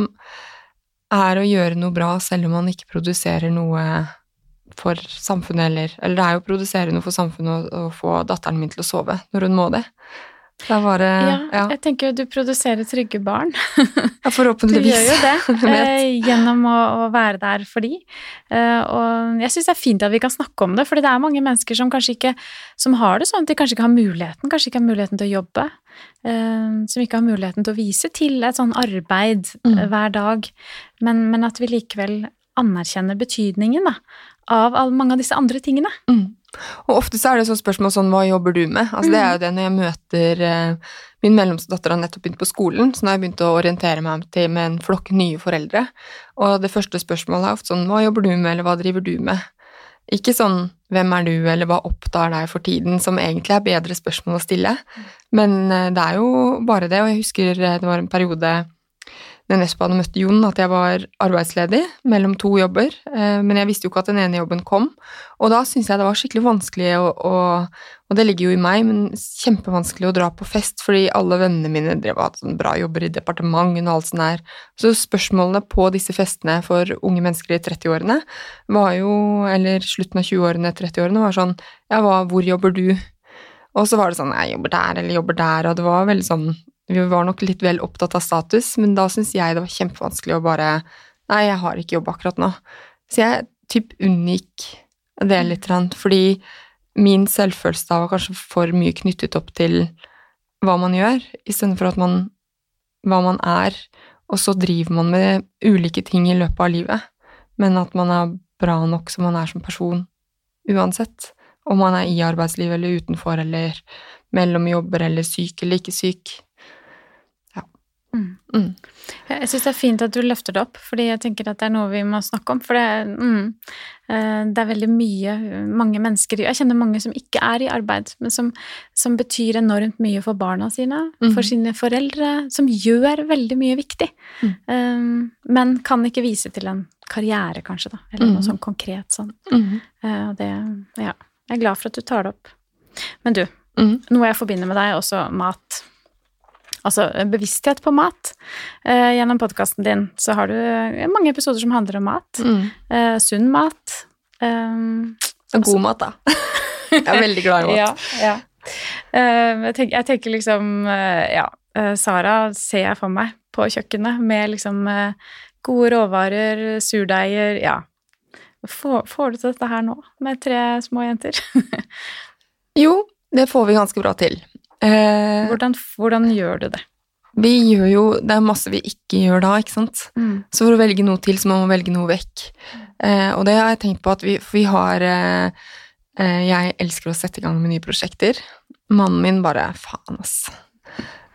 er å gjøre noe bra selv om man ikke produserer noe for samfunnet, eller Eller det er jo å produsere noe for samfunnet og, og få datteren min til å sove når hun må det. Det er bare Ja, Ja, jeg tenker jo du produserer trygge barn. ja forhåpentligvis. Du gjør jo det eh, gjennom å, å være der for de. Eh, og jeg syns det er fint at vi kan snakke om det, fordi det er mange mennesker som kanskje ikke som har det sånn at de kanskje ikke har muligheten, kanskje ikke har muligheten til å jobbe. eh, som ikke har muligheten til å vise til et sånn arbeid Mm. eh, hver dag. Men, men at vi likevel anerkjenner betydningen da, av all, mange av disse andre tingene. Mm. Og ofte så er det sånn spørsmål sånn, hva jobber du med? Altså Det er jo det når jeg møter eh, Min mellomste datter har nettopp begynt på skolen, så nå har jeg begynt å orientere meg til med en flokk nye foreldre. Og det første spørsmålet er ofte sånn, hva jobber du med, eller hva driver du med? Ikke sånn, hvem er du, eller hva opptar deg for tiden, som egentlig er bedre spørsmål å stille. Men eh, det er jo bare det, og jeg husker eh, det var en periode når Nespa hadde møtt Jon, at jeg var arbeidsledig mellom to jobber, eh, men jeg visste jo ikke at den ene jobben kom. Og da syntes jeg det var skikkelig vanskelig å, og, Og det ligger jo i meg, men kjempevanskelig å dra på fest, fordi alle vennene mine drev og hadde sånne bra jobber i departementen og alt sånt der. Så spørsmålene på disse festene for unge mennesker i 30-årene var jo, eller slutten av 20-årene, 30-årene, var sånn Ja, hva, hvor jobber du? Og så var det sånn Jeg jobber der, eller jobber der, og det var veldig sånn Vi var nok litt vel opptatt av status, men da syns jeg det var kjempevanskelig å bare Nei, jeg har ikke jobb akkurat nå. Så jeg typ unngikk det litt, fordi min selvfølelse da var kanskje for mye knyttet opp til hva man gjør, istedenfor at man hva man er, og så driver man med ulike ting i løpet av livet, men at man er bra nok som man er som person uansett. Om man er i arbeidslivet eller utenfor, eller mellom jobber eller syk eller ikke syk. Mm. Mm. Jeg syns det er fint at du løfter det opp, fordi jeg tenker at det er noe vi må snakke om. For det, mm, eh, det er veldig mye mange mennesker Jeg kjenner mange som ikke er i arbeid, men som, som betyr enormt mye for barna sine, Mhm. for sine foreldre, som gjør veldig mye viktig. Um, men kan ikke vise til en karriere, kanskje, da. Eller noe Mhm. sånn konkret sånn. Eh, det Ja. Jeg er glad for at du tar det opp. Men du, noe jeg forbinder med deg, er også mat. Altså bevissthet på mat. Eh, gjennom podkasten din så har du eh, mange episoder som handler om mat. Mm. Eh, sunn mat. Um, Og god mat, da. Jeg er veldig glad i mat. ja, ja. Eh, jeg, tenker, jeg tenker liksom eh, Ja, eh, Sara ser jeg for meg på kjøkkenet med liksom eh, gode råvarer, surdeiger Ja. Får, får du til dette her nå, med tre små jenter? Jo, det får vi ganske bra til. Eh, Hvordan, hvordan gjør du det? vi gjør jo Det er masse vi ikke gjør da, ikke sant. Mm. Så for å velge noe til, så må man velge noe vekk. Eh, og det har jeg tenkt på at vi vi har eh, eh, Jeg elsker å sette i gang med nye prosjekter. Mannen min bare Faen, ass.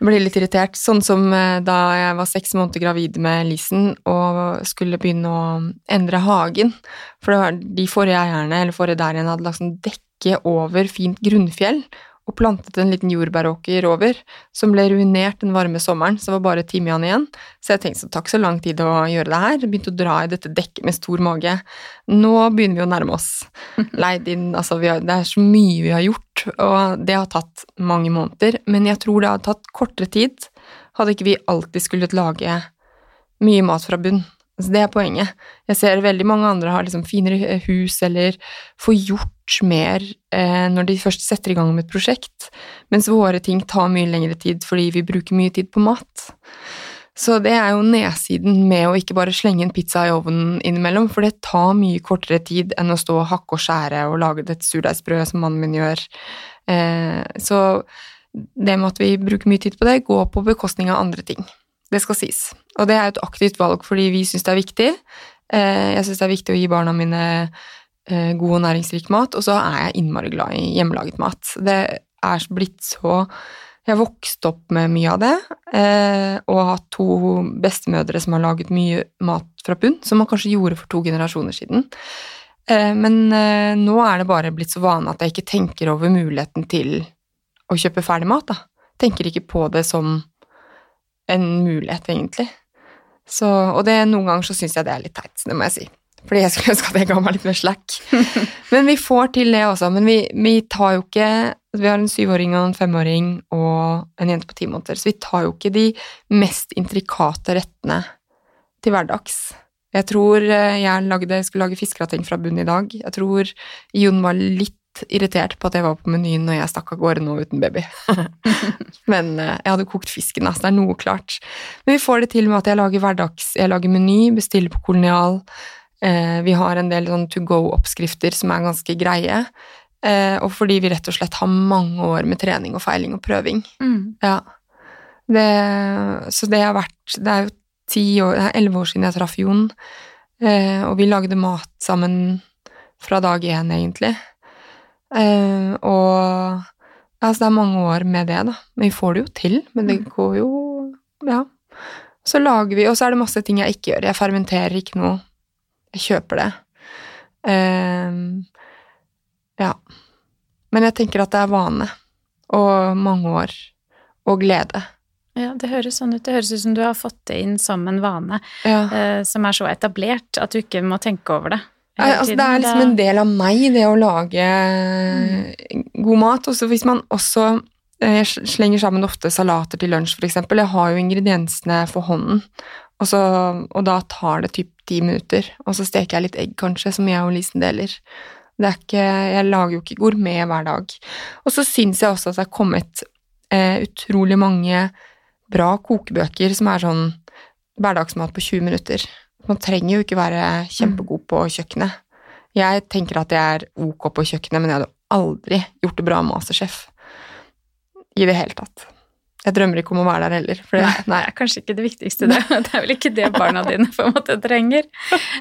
Blir litt irritert. Sånn som eh, da jeg var seks måneder gravid med Lisen og skulle begynne å endre hagen. For det var de forrige eierne, eller forrige der igjen, hadde lagt sånn dekke over fint grunnfjell og plantet en liten jordbæråker over, som ble ruinert den varme sommeren, så det var bare timian igjen. Så jeg tenkte så takk så lang tid å gjøre det her. Begynte å dra i dette dekket med stor mage. Nå begynner vi å nærme oss. Leid inn, altså vi har, Det er så mye vi har gjort, og det har tatt mange måneder. Men jeg tror det hadde tatt kortere tid hadde ikke vi alltid skullet lage mye mat fra bunn. Så det er poenget. Jeg ser veldig mange andre har liksom finere hus eller får gjort mer eh, når de først setter i gang med et prosjekt, mens våre ting tar mye lengre tid fordi vi bruker mye tid på mat. Så det er jo nedsiden med å ikke bare slenge en pizza i ovnen innimellom, for det tar mye kortere tid enn å stå og hakke og skjære og lage et surdeigsbrød som mannen min gjør. Eh, så det med at vi bruker mye tid på det, går på bekostning av andre ting. Det skal sies. Og det er et aktivt valg fordi vi syns det er viktig. Eh, jeg syns det er viktig å gi barna mine eh, god og næringsrik mat, og så er jeg innmari glad i hjemmelaget mat. Det er blitt så Jeg har vokst opp med mye av det, eh, og hatt to bestemødre som har laget mye mat fra bunn, som man kanskje gjorde for to generasjoner siden. Men nå er det bare blitt så vane at jeg ikke tenker over muligheten til å kjøpe ferdig mat, da. Tenker ikke på det som en mulighet, egentlig. Så, og det, noen ganger så syns jeg det er litt teit, det må jeg si. Fordi jeg skulle ønske at jeg ga meg litt mer slack. Men vi får til det også. Men vi, vi tar jo ikke Vi har en syvåring og en femåring og en jente på ti måneder, så vi tar jo ikke de mest intrikate rettene til hverdags. Jeg tror eh, jeg lagde, skulle lage fiskegrateng fra bunn i dag. Jeg tror Jon var litt irritert på at jeg var på menyen når jeg stakk av gårde nå uten baby. Men eh, jeg hadde kokt fisken, så det er noe klart. Men vi får det til med at jeg lager hverdags, jeg lager meny, bestiller på kolonial. Eh, vi har en del sånn to go-oppskrifter som er ganske greie. Eh, og fordi vi rett og slett har mange år med trening og feiling og prøving. Mm. Ja. Det, så det har vært Det er jo ti år, det er elleve år siden jeg traff Jon, og vi lagde mat sammen fra dag én, egentlig. Uh, og altså, det er mange år med det, da. Men vi får det jo til. Men det mm. går jo Ja. Så lager vi Og så er det masse ting jeg ikke gjør. Jeg fermenterer ikke noe. Jeg kjøper det. Uh, ja. Men jeg tenker at det er vane. Og mange år. Og glede. Ja, det høres sånn ut. Det høres ut som du har fått det inn som en vane ja. uh, som er så etablert at du ikke må tenke over det. Altså, det er liksom en del av meg, det å lage mm. god mat. Også hvis man også jeg eh, slenger sammen ofte salater til lunsj, f.eks. Jeg har jo ingrediensene for hånden, og, så, og da tar det typ ti minutter. Og så steker jeg litt egg, kanskje, som jeg og Lisen deler. Det er ikke, jeg lager jo ikke gourmet hver dag. Og så syns jeg også at det er kommet eh, utrolig mange bra kokebøker som er sånn hverdagsmat på 20 minutter. Man trenger jo ikke være kjempegod på kjøkkenet. Jeg tenker at jeg er ok på kjøkkenet, men jeg hadde aldri gjort det bra masterchef. I det hele tatt. Jeg drømmer ikke om å være der heller. Det, det er kanskje ikke det viktigste, det. Det er vel ikke det barna dine på en måte trenger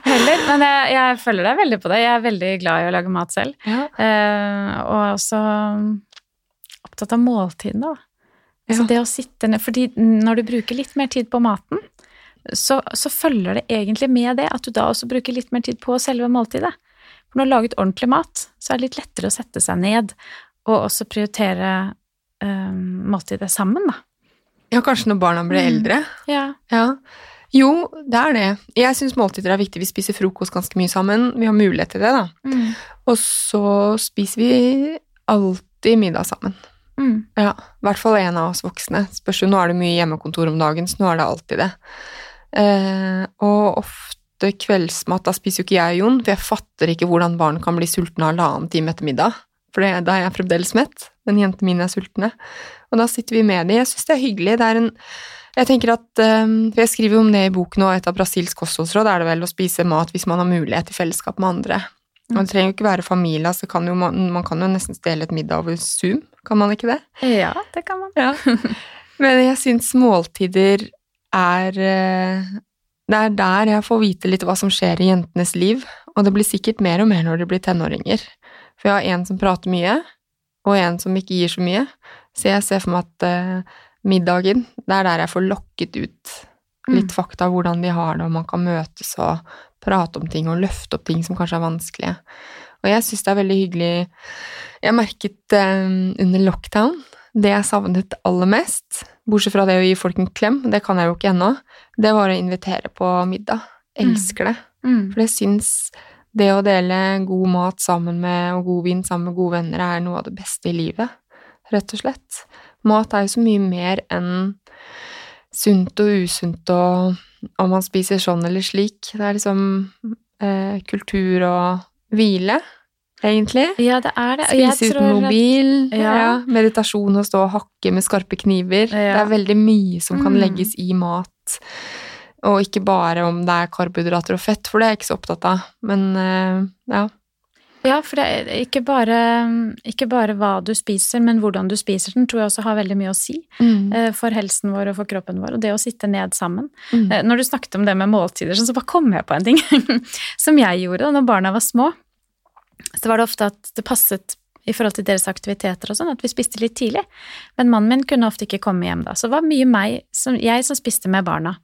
heller. Men jeg, jeg følger deg veldig på det. Jeg er veldig glad i å lage mat selv. Ja. Eh, og også opptatt av måltidene, da. Altså Ja. det å sitte ned Fordi når du bruker litt mer tid på maten, så, så følger det egentlig med det at du da også bruker litt mer tid på selve måltidet. For når du har laget ordentlig mat, så er det litt lettere å sette seg ned og også prioritere um, måltidet sammen, da. ja, kanskje når barna blir Mm. eldre. Ja. Ja. Jo, det er det. Jeg syns måltider er viktig. Vi spiser frokost ganske mye sammen. Vi har mulighet til det, da. Mm. Og så spiser vi alltid middag sammen. Mm. Ja, i hvert fall en av oss voksne. Spørs jo, nå er det mye hjemmekontor om dagen, så nå er det alltid det. Eh, og ofte kveldsmat, da spiser jo ikke jeg Jon, for jeg fatter ikke hvordan barn kan bli sultne halvannen time etter middag. For det, da er jeg fremdeles mett, men jentene mine er sultne. Og da sitter vi med dem. Jeg syns det er hyggelig. Det er en jeg tenker at, eh, for jeg skriver om det i boken, og et av Brasils kostholdsråd er det vel å spise mat hvis man har mulighet i fellesskap med andre. Og det trenger jo ikke være familie, så kan jo, man, man kan jo nesten stjele et middag over Zoom, kan man ikke det? ja, det kan man. Ja. Men jeg syns måltider er eh, Det er der jeg får vite litt hva som skjer i jentenes liv, og det blir sikkert mer og mer når de blir tenåringer. For jeg har en som prater mye, og en som ikke gir så mye, så jeg ser for meg at eh, middagen, det er der jeg får lokket ut litt fakta om hvordan de har det, og man kan møtes og prate om ting og løfte opp ting som kanskje er vanskelige. Og jeg syns det er veldig hyggelig Jeg merket um, under lockdown det jeg savnet aller mest, bortsett fra det å gi folk en klem, det kan jeg jo ikke ennå, det var å invitere på middag. Elsker det. Mm. For jeg syns det å dele god mat sammen med, og god vin sammen med gode venner er noe av det beste i livet, rett og slett. Mat er jo så mye mer enn sunt og usunt og om man spiser sånn eller slik. Det er liksom eh, kultur og hvile, egentlig. Ja, det er det. Spise uten uten at- mobil, Ja. ja. meditasjon og stå og hakke med skarpe kniver. Ja. Det er veldig mye som kan Mm. legges i mat, og ikke bare om det er karbohydrater og fett, for det er jeg ikke så opptatt av. Men eh, ja. Ja, for det er ikke bare, ikke bare hva du spiser, men hvordan du spiser den, tror jeg også har veldig mye å si Mm. eh, for helsen vår og for kroppen vår, og det å sitte ned sammen. Mm. Eh, Når du snakket om det med måltider, så bare kom jeg på en ting som jeg gjorde da når barna var små. Så var det ofte at det passet i forhold til deres aktiviteter og sånn, at vi spiste litt tidlig. Men mannen min kunne ofte ikke komme hjem da, så det var mye meg, som, jeg som spiste med barna.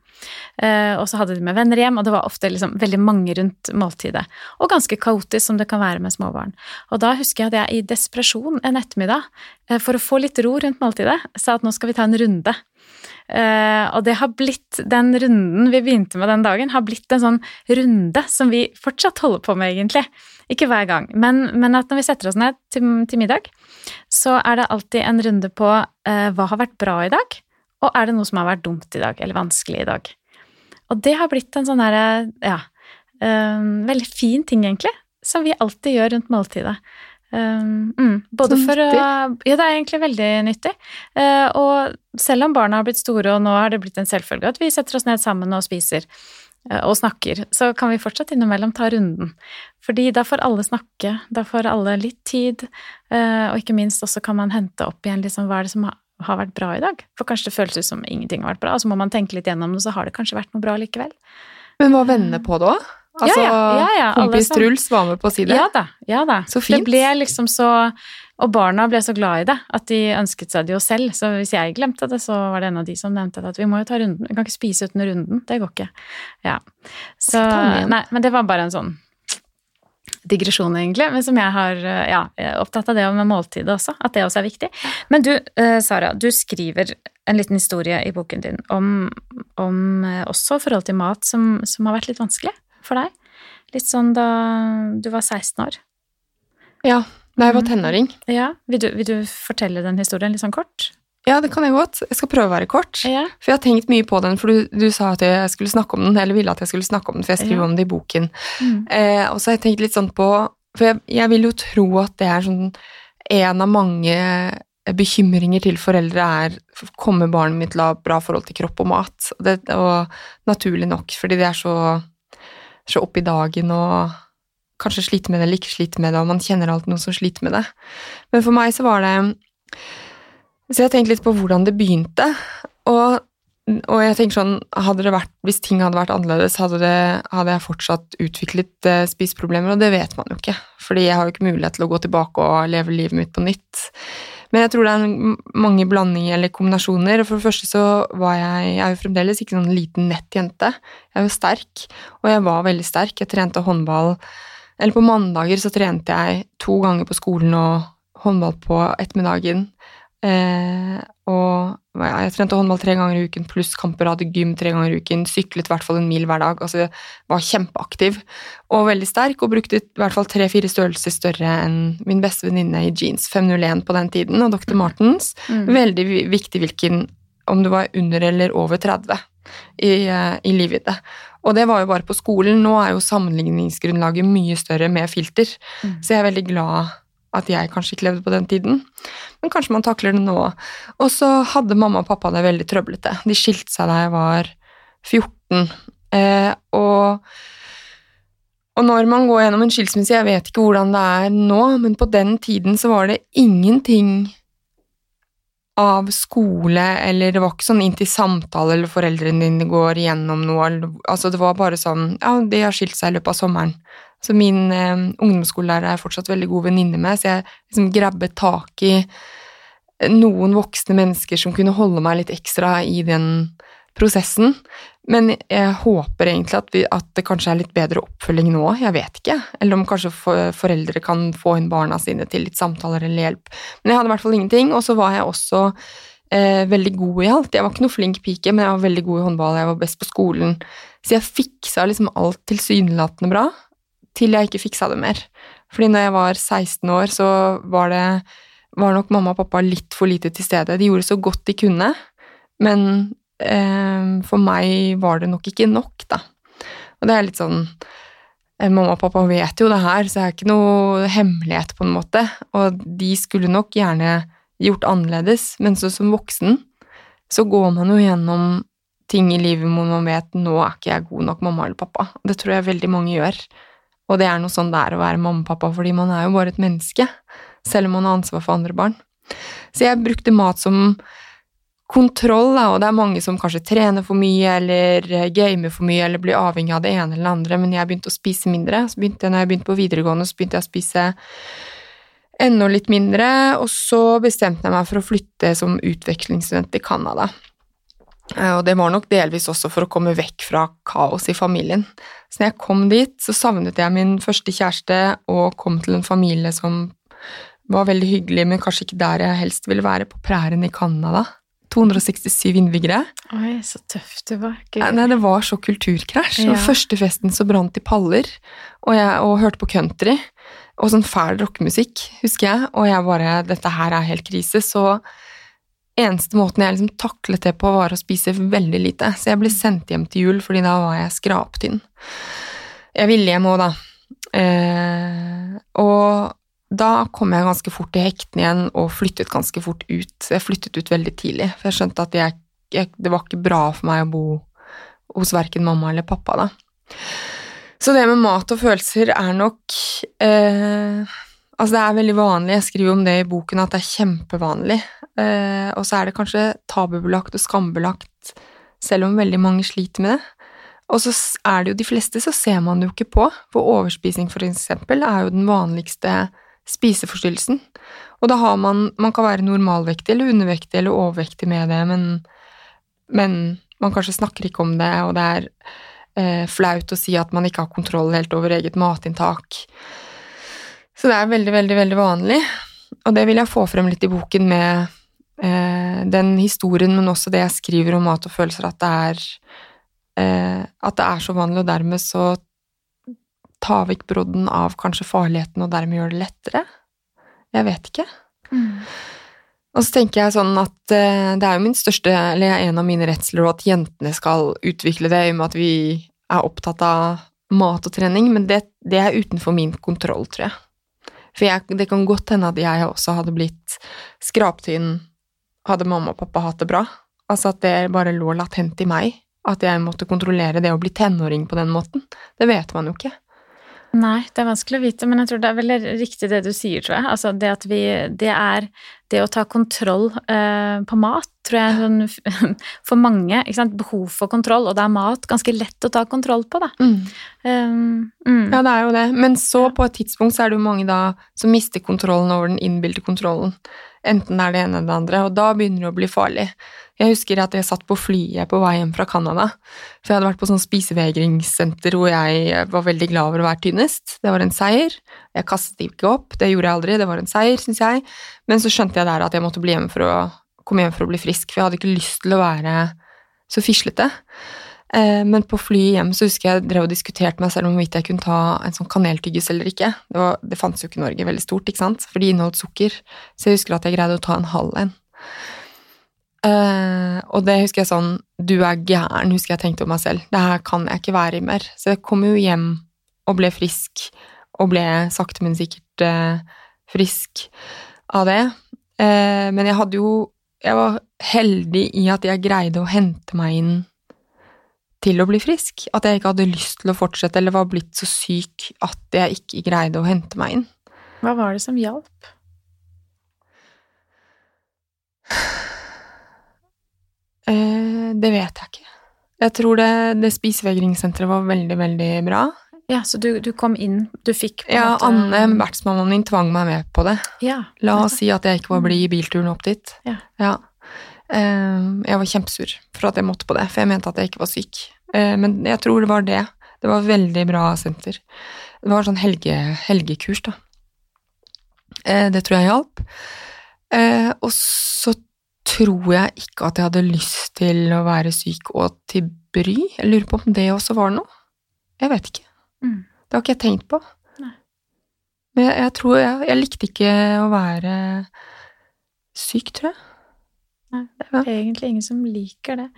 Uh, og så hadde de med venner hjem, og det var ofte liksom veldig mange rundt måltidet. Og ganske kaotisk som det kan være med småbarn. Og da husker jeg at jeg i desperasjon en ettermiddag, uh, for å få litt ro rundt måltidet, sa at nå skal vi ta en runde. Eh, og det har blitt, den runden vi begynte med den dagen, har blitt en sånn runde som vi fortsatt holder på med, egentlig. Ikke hver gang, men, men at når vi setter oss ned til, til middag, så er det alltid en runde på eh, hva har vært bra i dag, og er det noe som har vært dumt i dag, eller vanskelig i dag. Og det har blitt en sånn herre, ja, eh, veldig fin ting, egentlig, som vi alltid gjør rundt måltidet. Um, mm, både for å. Ja, det er egentlig veldig nyttig. Uh, og selv om barna har blitt store, og nå har det blitt en selvfølge at vi setter oss ned sammen og spiser uh, og snakker, så kan vi fortsatt innimellom ta runden. Fordi da får alle snakke, da får alle litt tid, uh, og ikke minst også kan man hente opp igjen liksom, hva er det som har, har vært bra i dag. For kanskje det føles ut som ingenting har vært bra, og så må man tenke litt gjennom det, så har det kanskje vært noe bra likevel. Men var vennene på det òg? Altså, Ja, ja, kompis som- Truls var med på å si det? Ja da, ja da. Så Det ble liksom så Og barna ble så glad i det at de ønsket seg det jo selv. Så hvis jeg glemte det, så var det en av de som nevnte det, at vi må jo ta runden. Vi kan ikke spise uten runden. Det går ikke. Ja. Så. Nei, men det var bare en sånn digresjon, egentlig, men som jeg har Ja, er opptatt av det med måltidet også, at det også er viktig. Men du, eh, Sara, du skriver en liten historie i boken din om, om eh, også forhold til mat som, som har vært litt vanskelig for deg. Litt sånn da du var 16 år. Ja, da jeg var Mhm. tenåring. Ja, vil du, vil du fortelle den historien litt sånn kort? Ja, det kan jeg godt. Jeg skal prøve å være kort. Ja. For jeg har tenkt mye på den, for du, du sa at jeg skulle snakke om den, eller ville at jeg skulle snakke om den, for jeg skriver Ja. om det i boken. Mm. Eh, og så har jeg tenkt litt sånn på For jeg, jeg vil jo tro at det er sånn en av mange bekymringer til foreldre er Kommer barnet mitt til å ha bra forhold til kropp og mat? Og, det, og naturlig nok, fordi det er så, så opp i dagen og kanskje sliter med det eller ikke sliter med det, og man kjenner alltid noen som sliter med det. Men for meg så var det Så jeg tenkte litt på hvordan det begynte. Og, og jeg tenker sånn, hadde det vært, Hvis ting hadde vært annerledes, hadde, det, hadde jeg fortsatt utviklet eh, spiseproblemer, og det vet man jo ikke. Fordi jeg har jo ikke mulighet til å gå tilbake og leve livet mitt på nytt. Men jeg tror det er mange blandinger eller kombinasjoner. For det første så var jeg Jeg er jo fremdeles ikke noen liten nett jente. Jeg er jo sterk, og jeg var veldig sterk. Jeg trente håndball Eller på mandager så trente jeg to ganger på skolen og håndball på ettermiddagen. Eh, og jeg trente håndball tre ganger i uken pluss kamper, hadde gym tre ganger i uken, syklet i hvert fall en mil hver dag. Altså var kjempeaktiv og veldig sterk, og brukte i hvert fall tre-fire størrelser større enn min beste venninne i jeans, 501 på den tiden, og Dr. Martens. Mm. Veldig viktig hvilken om du var under eller over 30 i, eh, i livvidde. Og det var jo bare på skolen. Nå er jo sammenligningsgrunnlaget mye større med filter, Mm. så jeg er veldig glad at jeg kanskje ikke levde på den tiden. Men kanskje man takler det nå. Og så hadde mamma og pappa det veldig trøblete. De skilte seg da jeg var 14. Eh, og, og når man går gjennom en skilsmisse, jeg vet ikke hvordan det er nå, men på den tiden så var det ingenting av skole, eller det var ikke sånn inn til samtale, eller foreldrene dine går igjennom noe, altså det var bare sånn, ja, de har skilt seg i løpet av sommeren. Så min eh, ungdomsskolelærer er fortsatt veldig god venninne med, så jeg liksom grabbet tak i noen voksne mennesker som kunne holde meg litt ekstra i den prosessen. Men jeg håper egentlig at, vi, at det kanskje er litt bedre oppfølging nå, jeg vet ikke. Eller om kanskje for, foreldre kan få inn barna sine til litt samtaler eller hjelp. Men jeg hadde i hvert fall ingenting, og så var jeg også eh, veldig god i alt. Jeg var ikke noe flink pike, men jeg var veldig god i håndball, jeg var best på skolen. Så jeg fiksa liksom alt tilsynelatende bra, til jeg ikke fiksa det mer. Fordi når jeg var 16 år, så var det var nok mamma og pappa litt for lite til stede. De gjorde så godt de kunne, men eh, for meg var det nok ikke nok, da. Og det er litt sånn eh, Mamma og pappa vet jo det her, så det er ikke noe hemmelighet, på en måte. Og de skulle nok gjerne gjort annerledes, men så som voksen så går man jo gjennom ting i livet hvor man vet nå er ikke jeg god nok mamma eller pappa. Det tror jeg veldig mange gjør. Og det er noe sånn det er å være mamma og pappa, fordi man er jo bare et menneske, selv om man har ansvar for andre barn. Så jeg brukte mat som kontroll, da, og det er mange som kanskje trener for mye eller gamer for mye eller blir avhengig av det ene eller det andre, men jeg begynte å spise mindre. Så begynte jeg, når jeg begynte på videregående, så begynte jeg å spise enda litt mindre, og så bestemte jeg meg for å flytte som utvekslingsstudent til Canada. Eh, og det var nok delvis også for å komme vekk fra kaos i familien. Så når jeg kom dit, så savnet jeg min første kjæreste og kom til en familie som var veldig hyggelig, men kanskje ikke der jeg helst ville være, på prærien i Canada. 267 innbyggere. Oi, så tøft du var. Gud. Nei, det var så kulturkrasj. Ja. Og første festen så brant de paller, og, jeg, og hørte på country. Og sånn fæl rockemusikk, husker jeg. Og jeg bare Dette her er helt krise. Så eneste måten jeg liksom taklet det på, var å spise veldig lite. Så jeg ble sendt hjem til jul, fordi da var jeg skraptynn. Jeg ville hjem òg, da. Eh, og da kom jeg ganske fort til hektene igjen og flyttet ganske fort ut. Jeg flyttet ut veldig tidlig, for jeg skjønte at jeg, jeg, det var ikke bra for meg å bo hos verken mamma eller pappa da. Så det med mat og følelser er nok eh, Altså, det er veldig vanlig, jeg skriver om det i boken, at det er kjempevanlig. Eh, og så er det kanskje tabubelagt og skambelagt, selv om veldig mange sliter med det. Og så er det jo de fleste, så ser man det jo ikke på. For overspising, for eksempel, er jo den vanligste spiseforstyrrelsen. Og da har man Man kan være normalvektig eller undervektig eller overvektig med det, men, men man kanskje snakker ikke om det, og det er eh, flaut å si at man ikke har kontroll helt over eget matinntak. Så det er veldig, veldig, veldig vanlig. Og det vil jeg få frem litt i boken med eh, den historien, men også det jeg skriver om mat og følelser, at det er eh, at det er så vanlig, og dermed så ta vekk brodden av kanskje farligheten, og dermed gjør det lettere. Jeg vet ikke. Mm. Og så tenker jeg sånn at eh, det er jo min største, eller en av mine redsler, at jentene skal utvikle det, i og med at vi er opptatt av mat og trening, men det, det er utenfor min kontroll, tror jeg. For jeg, det kan godt hende at jeg også hadde blitt skraptynn hadde mamma og pappa hatt det bra. Altså at det bare lå latent i meg. At jeg måtte kontrollere det å bli tenåring på den måten. Det vet man jo ikke. Nei, det er vanskelig å vite, men jeg tror det er veldig riktig det du sier, tror jeg. Altså det at vi Det er det å ta kontroll eh, på mat, tror jeg sånn For mange, ikke sant, behov for kontroll, og da er mat ganske lett å ta kontroll på, da. Mm. Um, mm. Ja, det er jo det. Men så, på et tidspunkt, så er det jo mange da som mister kontrollen over den innbilte kontrollen. Enten det er det ene eller det andre, og da begynner det å bli farlig. Jeg husker at jeg satt på flyet på vei hjem fra Canada, for jeg hadde vært på sånn spisevegringssenter hvor jeg var veldig glad over å være tynnest. Det var en seier. Jeg kastet ikke opp, det gjorde jeg aldri, det var en seier, syns jeg. Men så skjønte jeg der at jeg måtte bli hjemme for å komme hjem for å bli frisk, for jeg hadde ikke lyst til å være så fislete. Eh, Men på flyet hjem så husker jeg drev og diskuterte meg selv om hvorvidt jeg kunne ta en sånn kaneltyggis eller ikke. Det, var, det fantes jo ikke i Norge veldig stort, ikke sant, for de inneholdt sukker. Så jeg husker at jeg greide å ta en halv en. Eh, og det husker jeg sånn Du er gæren, husker jeg tenkte om meg selv. Det her kan jeg ikke være i mer. Så jeg kom jo hjem og ble frisk, og ble sakte, men sikkert uh, frisk av det. Uh, men jeg hadde jo Jeg var heldig i at jeg greide å hente meg inn til å bli frisk. At jeg ikke hadde lyst til å fortsette, eller var blitt så syk at jeg ikke greide å hente meg inn. Hva var det som hjalp? Eh, det vet jeg ikke. Jeg tror det, det spisevegringssenteret var veldig, veldig bra. Ja, så du, du kom inn, du fikk på en Ja, måte Anne, vertsmannen min, tvang meg med på det. Ja. La oss si at jeg ikke var blid i bilturen opp dit. Ja. Eh, jeg var kjempesur for at jeg måtte på det, for jeg mente at jeg ikke var syk. Eh, men jeg tror det var det. Det var et veldig bra senter. Det var sånn helge, helgekurs, da. Eh, det tror jeg hjalp. Eh, og så tror jeg ikke at jeg hadde lyst til å være syk og til bry. Jeg lurer på om det også var noe. Jeg vet ikke. Mm. Det har ikke jeg tenkt på. Nei. Men jeg, jeg tror jeg, jeg likte ikke å være syk, tror jeg. Det er egentlig ingen som liker det.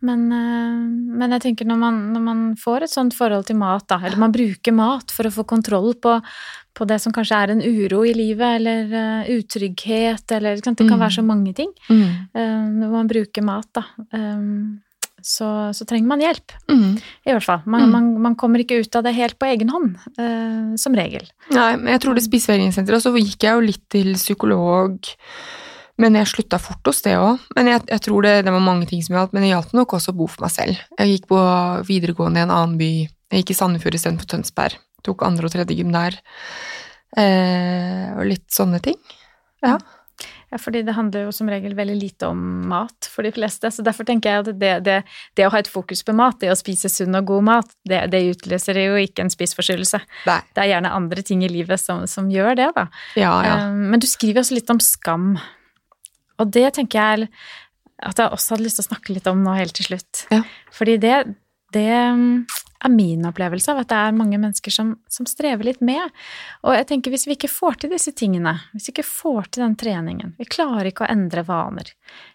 Men, eh, men jeg tenker når man, når man får et sånt forhold til mat, da, eller man bruker mat for å få kontroll på, på det som kanskje er en uro i livet, eller uh, utrygghet, eller Det kan Mm. være så mange ting. Mm. uh, når man bruker mat, da. Um, så, så trenger man hjelp, Mm. i hvert fall. Man, Mm. man, man kommer ikke ut av det helt på egen hånd, uh, som regel. Nei, men jeg tror det spiseværingssenteret, og så gikk jeg jo litt til psykolog, men jeg slutta fort hos det òg. Men jeg, jeg tror det, det var mange ting som hjalp, men det hjalp nok også å bo for meg selv. Jeg gikk på videregående i en annen by. Jeg gikk i Sandefjord istedenfor Tønsberg. Tok andre og tredje gym der. Eh, og litt sånne ting. Ja, fordi det handler jo som regel veldig lite om mat for de fleste, så derfor tenker jeg at det, det, det å ha et fokus på mat, det å spise sunn og god mat, det, det utløser jo ikke en spiseforstyrrelse. Det er gjerne andre ting i livet som, som gjør det, da. Ja, ja. Eh, Men du skriver også litt om skam, og det tenker jeg at jeg også hadde lyst til å snakke litt om nå helt til slutt. Ja. Fordi det, det mm, er min opplevelse av at det er mange mennesker som, som strever litt med. Og jeg tenker hvis vi ikke får til disse tingene, hvis vi ikke får til den treningen, vi klarer ikke å endre vaner,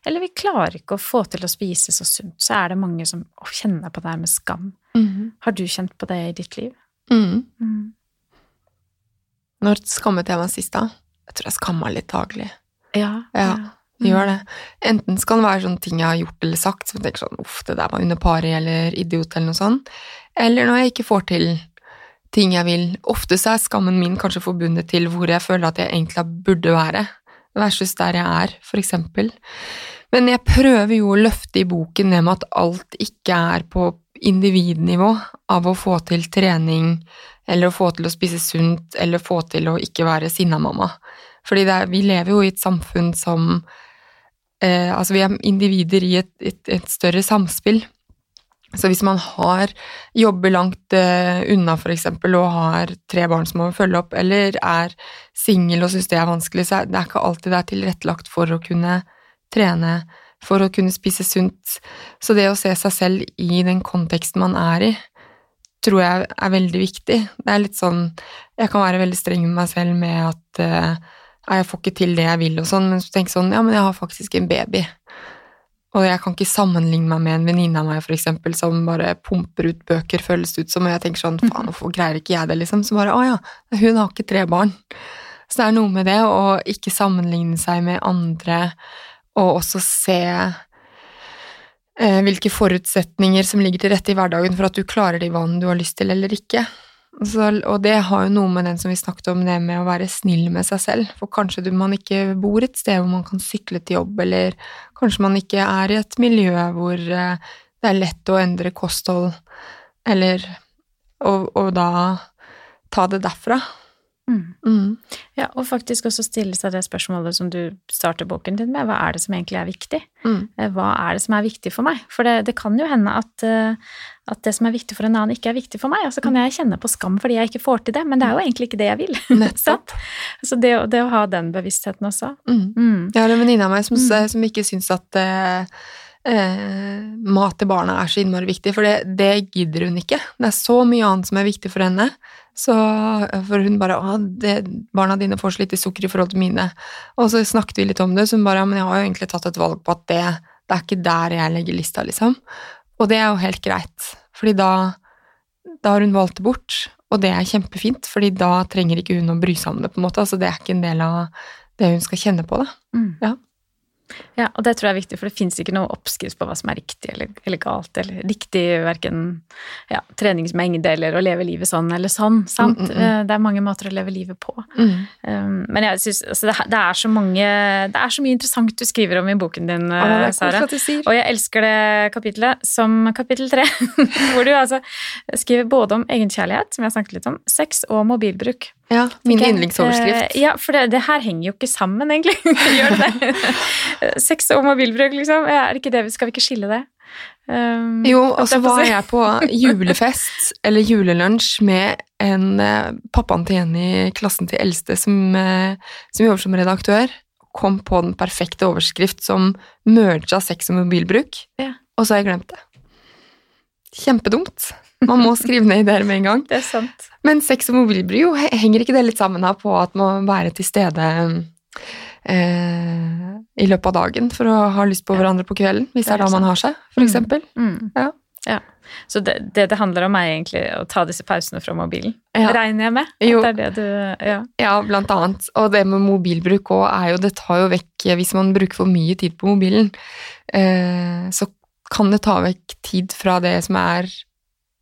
eller vi klarer ikke å få til å spise så sunt, så er det mange som kjenner på det her med skam. Mhm. Har du kjent på det i ditt liv? Mm. Mm. Når skammet jeg meg sist, da? Jeg tror jeg skamma litt daglig. Ja. Ja. Gjør det. Enten skal det være sånne ting jeg har gjort eller sagt, som tenker sånn uff, det der var under pari eller idiot eller noe sånt. Eller når jeg ikke får til ting jeg vil. Ofte så er skammen min kanskje forbundet til hvor jeg føler at jeg egentlig burde være, versus der jeg er, for eksempel. Men jeg prøver jo å løfte i boken ned med at alt ikke er på individnivå av å få til trening, eller å få til å spise sunt, eller få til å ikke være sinna mamma. Fordi det er, vi lever jo i et samfunn som eh, Altså, vi er individer i et, et, et større samspill. Så hvis man har jobber langt eh, unna, for eksempel, og har tre barn som må følge opp, eller er singel og syns det er vanskelig, så er det ikke alltid det er tilrettelagt for å kunne trene, for å kunne spise sunt. Så det å se seg selv i den konteksten man er i, tror jeg er veldig viktig. Det er litt sånn Jeg kan være veldig streng med meg selv med at eh, «Nei, jeg får ikke til det jeg vil og sånn, men så tenker jeg sånn, ja, men jeg har faktisk en baby. Og jeg kan ikke sammenligne meg med en venninne av meg, for eksempel, som bare pumper ut bøker, føles det ut som, og jeg tenker sånn, faen, hvorfor greier ikke jeg det, liksom? Så bare, å ja, hun har ikke tre barn. Så det er noe med det å ikke sammenligne seg med andre, og også se eh, hvilke forutsetninger som ligger til rette i hverdagen for at du klarer de vanene du har lyst til eller ikke. Så, og det har jo noe med den som vi snakket om, det med å være snill med seg selv. For kanskje du, man ikke bor et sted hvor man kan sykle til jobb, eller kanskje man ikke er i et miljø hvor eh, det er lett å endre kosthold, eller Og, og da ta det derfra. Mm. Mm. Ja, og faktisk også stille seg det spørsmålet som du starter boken din med. Hva er det som egentlig er viktig? Mm. Eh, Hva er det som er viktig for meg? For det, det kan jo hende at, eh, at det som er viktig for en annen, ikke er viktig for meg. Og så kan jeg kjenne på skam fordi jeg ikke får til det, men det er jo egentlig ikke det jeg vil. Så det, det å ha den bevisstheten også. Mm. Mm. Jeg har en venninne av meg som, Mm. som ikke syns at eh, eh, mat til barna er så innmari viktig, for det, det gidder hun ikke. Det er så mye annet som er viktig for henne. Så, for hun bare å, det, 'Barna dine får så lite sukker i forhold til mine.' Og så snakket vi litt om det, så hun bare ja, 'Men jeg har jo egentlig tatt et valg på at det, det er ikke der jeg legger lista', liksom. Og det er jo helt greit, fordi da, da har hun valgt det bort, og det er kjempefint, fordi da trenger ikke hun å bry seg om det, på en måte. Altså, det er ikke en del av det hun skal kjenne på, da. Mm. Ja. Ja, og det tror jeg er viktig, for det fins ikke noe oppskrift på hva som er riktig eller, eller galt, eller riktig verken ja, treningsmengde eller å leve livet sånn eller sånn, sant? Mm, mm, mm. Eh, Det er mange måter å leve livet på. Um, men jeg synes, altså det, det, er så mange, det er så mye interessant du skriver om i boken din, er Sara. Og jeg elsker det kapitlet som kapittel tre, hvor du altså skriver både om egenkjærlighet, som jeg har snakket litt om, sex og mobilbruk. Ja, min yndlingsoverskrift. eh, Ja, for det, det her henger jo ikke sammen, egentlig. Gjør det det? Sex og mobilbruk, liksom. Er det ikke det, skal vi ikke skille det? Um, Jo, og så var jeg på julefest, eller julelunsj, med en eh, pappaen til en i klassen til eldste som, eh, som jobber som redaktør. Kom på den perfekte overskrift som merga sex og mobilbruk, Ja. og så har jeg glemt det. Kjempedumt. Man må skrive ned ideer med en gang. Det er sant. Men sex og mobilbry, jo, henger ikke det litt sammen her på at man må være til stede eh, i løpet av dagen for å ha lyst på hverandre på kvelden, hvis det er da man har seg, for Mm. Mm. Ja. Ja. Så det, det det handler om, er egentlig å ta disse pausene fra mobilen. Ja. Regner jeg med? Jo. Det er det du Ja. Ja, blant annet. Og det med mobilbruk òg er jo Det tar jo vekk Hvis man bruker for mye tid på mobilen, eh, så kan det ta vekk tid fra det som er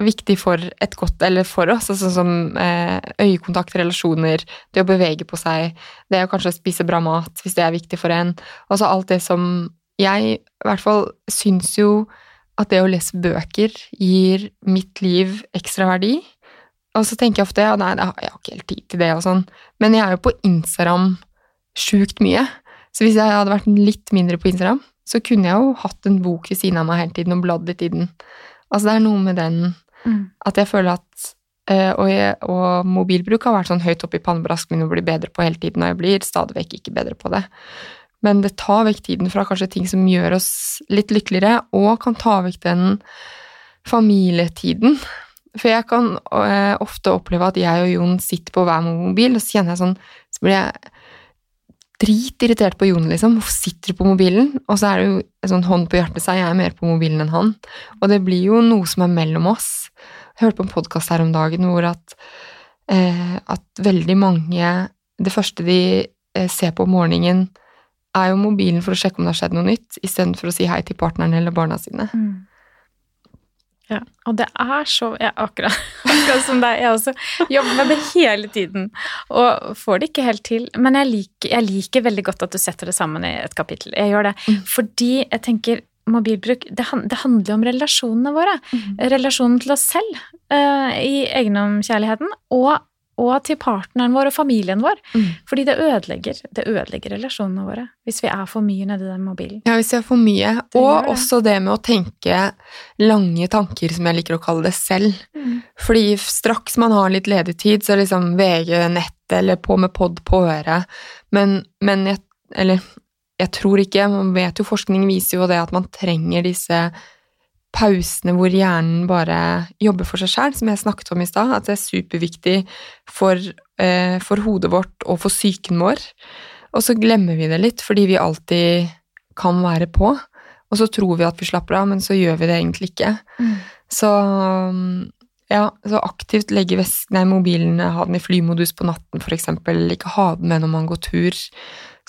viktig for et godt Eller for oss, altså sånn som eh, øyekontakt, relasjoner, det å bevege på seg, det å kanskje spise bra mat, hvis det er viktig for en. Altså alt det som Jeg i hvert fall syns jo at det å lese bøker gir mitt liv ekstra verdi. Og så tenker jeg ofte ja, nei, jeg har ikke helt tid til det og sånn. Men jeg er jo på Instagram sjukt mye. Så hvis jeg hadde vært litt mindre på Instagram, så kunne jeg jo hatt en bok ved siden av meg hele tiden og bladd litt i den. Altså det er noe med den Mm. at jeg føler at eh, og, jeg, og mobilbruk har vært sånn høyt oppe i pannebrasken min og blir bedre på hele tiden, og jeg blir stadig vekk ikke bedre på det. Men det tar vekk tiden fra kanskje ting som gjør oss litt lykkeligere, og kan ta vekk den familietiden. For jeg kan eh, ofte oppleve at jeg og Jon sitter på hver mobil, og så kjenner jeg sånn Så blir jeg dritirritert på Jon, liksom. Hvorfor sitter du på mobilen? Og så er det jo sånn hånd på hjertet seg, jeg er mer på mobilen enn han. Og det blir jo noe som er mellom oss. Jeg hørte på en podkast her om dagen hvor at, eh, at veldig mange Det første de eh, ser på om morgenen, er jo mobilen for å sjekke om det har skjedd noe nytt, istedenfor å si hei til partneren eller barna sine. Mm. Ja, og det er så ja, akkurat, akkurat som deg. Jeg også jobber med det hele tiden og får det ikke helt til. Men jeg liker, jeg liker veldig godt at du setter det sammen i et kapittel. Jeg gjør det Mm. fordi jeg tenker mobilbruk det, det handler om relasjonene våre. Relasjonen til oss selv uh, i egenomkjærligheten og, og til partneren vår og familien vår. Mm. Fordi det ødelegger, det ødelegger relasjonene våre hvis vi er for mye nedi den mobilen. Ja, hvis vi er for mye. Det Og det. også det med å tenke lange tanker, som jeg liker å kalle det selv. Fordi straks man har litt ledig tid, så er liksom VG nett eller på med pod på øret. Men, men jeg, eller, jeg tror ikke, man vet jo forskning viser jo det at man trenger disse pausene hvor hjernen bare jobber for seg sjæl, som jeg snakket om i stad. At det er superviktig for, eh, for hodet vårt og for psyken vår. Og så glemmer vi det litt, fordi vi alltid kan være på. Og så tror vi at vi slapper av, men så gjør vi det egentlig ikke. Mm. Så ja, så aktivt legge vesk, nei, mobilen, ha den i flymodus på natten eksempel, ikke ha den med når man går tur.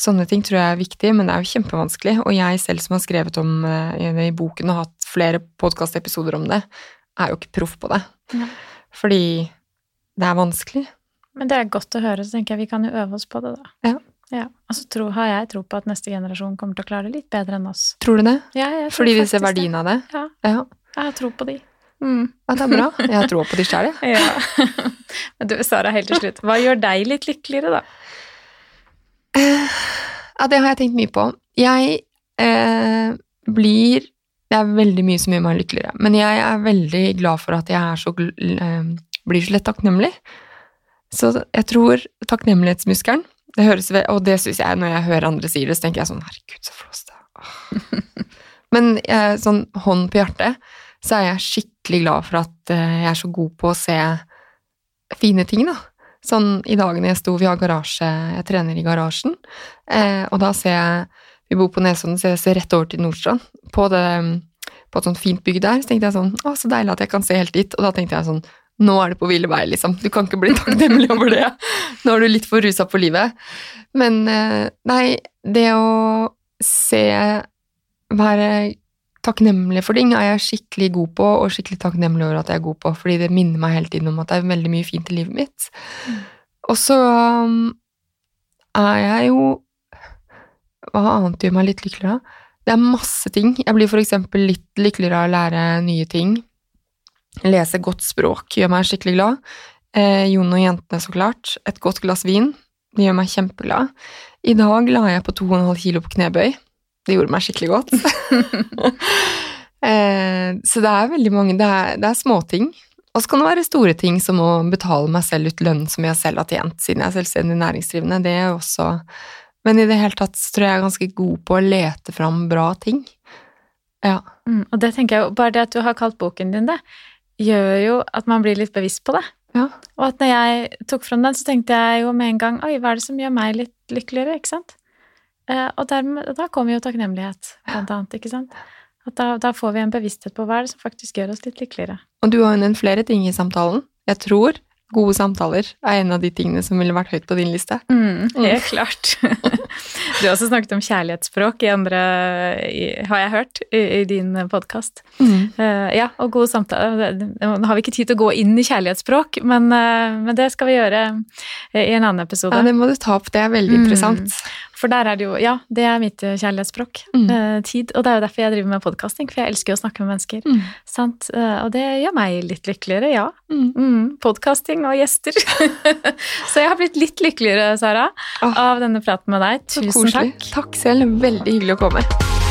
Sånne ting tror jeg er viktig, men det er jo kjempevanskelig. Og jeg selv som har skrevet om det i i boken og hatt flere podkastepisoder om det, er jo ikke proff på det. Ja. Fordi det er vanskelig. Men det er godt å høre, så tenker jeg vi kan jo øve oss på det, da. Ja. Ja, og så tro, har jeg tro på at neste generasjon kommer til å klare det litt bedre enn oss. Tror du det? Ja, Fordi vi ser verdien av det? Ja, Ja. jeg har tro på de. Mm. ja, det er bra. Jeg har tro på de sjøl, jeg. Ja. Men du, Sara, helt til slutt. Hva gjør deg litt lykkeligere, da? Ja, det har jeg tenkt mye på. Jeg eh, blir Det er veldig mye som gjør meg lykkeligere, men jeg er veldig glad for at jeg er så, eh, blir så lett takknemlig. Så jeg tror takknemlighetsmuskelen det høres, ved, Og det syns jeg, når jeg hører andre si det, så tenker jeg sånn Herregud, så flåste. Men eh, sånn hånd på hjertet, så er jeg skikkelig glad for at eh, jeg er så god på å se fine ting, da. Sånn i dagene jeg sto, vi har garasje, jeg trener i garasjen, eh, og da ser jeg Vi bor på Nesodden, så jeg ser rett over til Nordstrand. På, det, på et sånt fint bygg der, så tenkte jeg sånn Å, så deilig at jeg kan se helt dit. Og da tenkte jeg sånn Nå er det på ville vei, liksom. Du kan ikke bli takknemlig over det. Nå er du litt for rusa på livet. Men eh, nei, det å se Være takknemlig for ting er jeg skikkelig god på, og skikkelig takknemlig over at jeg er god på, fordi det minner meg hele tiden om at det er veldig mye fint i livet mitt. Og så um, er jeg jo Hva annet gjør meg litt lykkeligere? Det er masse ting. Jeg blir for eksempel litt lykkeligere av å lære nye ting. Lese godt språk gjør meg skikkelig glad. Eh, Jon og jentene, så klart. Et godt glass vin. Det gjør meg kjempeglad. I dag la jeg på 2,5 kilo på knebøy. Det gjorde meg skikkelig godt. eh, så det er veldig mange Det er, det er småting. Og så kan det være store ting som å betale meg selv ut lønn som jeg selv har tjent, siden jeg er selvstendig næringsdrivende. Det er også Men i det hele tatt så tror jeg jeg er ganske god på å lete fram bra ting. Ja. Mm, og det tenker jeg jo, Bare det at du har kalt boken din det, gjør jo at man blir litt bevisst på det. Ja. Og at når jeg tok fram den, så tenkte jeg jo med en gang Oi, hva er det som gjør meg litt lykkeligere? ikke sant? Eh, og dermed, da kommer jo takknemlighet, blant annet, ikke sant? At da, da får vi en bevissthet på hva er det som faktisk gjør oss litt lykkeligere. Og du har jo nevnt flere ting i samtalen. Jeg tror gode samtaler er en av de tingene som ville vært høyt på din liste. Mm, helt klart. Du har også snakket om kjærlighetsspråk i andre, i, har jeg hørt, i, i din podkast. Mm. Uh, ja, og gode samtaler. Nå har vi ikke tid til å gå inn i kjærlighetsspråk, men, uh, men det skal vi gjøre i en annen episode. Ja, det må du ta opp. Det er veldig Mm. interessant. For der er det jo Ja, det er mitt eh, kjærlighetsspråk. Mm. Eh, tid. Og det er jo derfor jeg driver med podkasting, for jeg elsker å snakke med mennesker. Mm. Sant? Eh, og det gjør meg litt lykkeligere, ja. Mm. Mm, Podkasting og gjester. Så jeg har blitt litt lykkeligere, Sara, Åh. av denne praten med deg. Tusen takk. Takk selv. Veldig hyggelig å komme.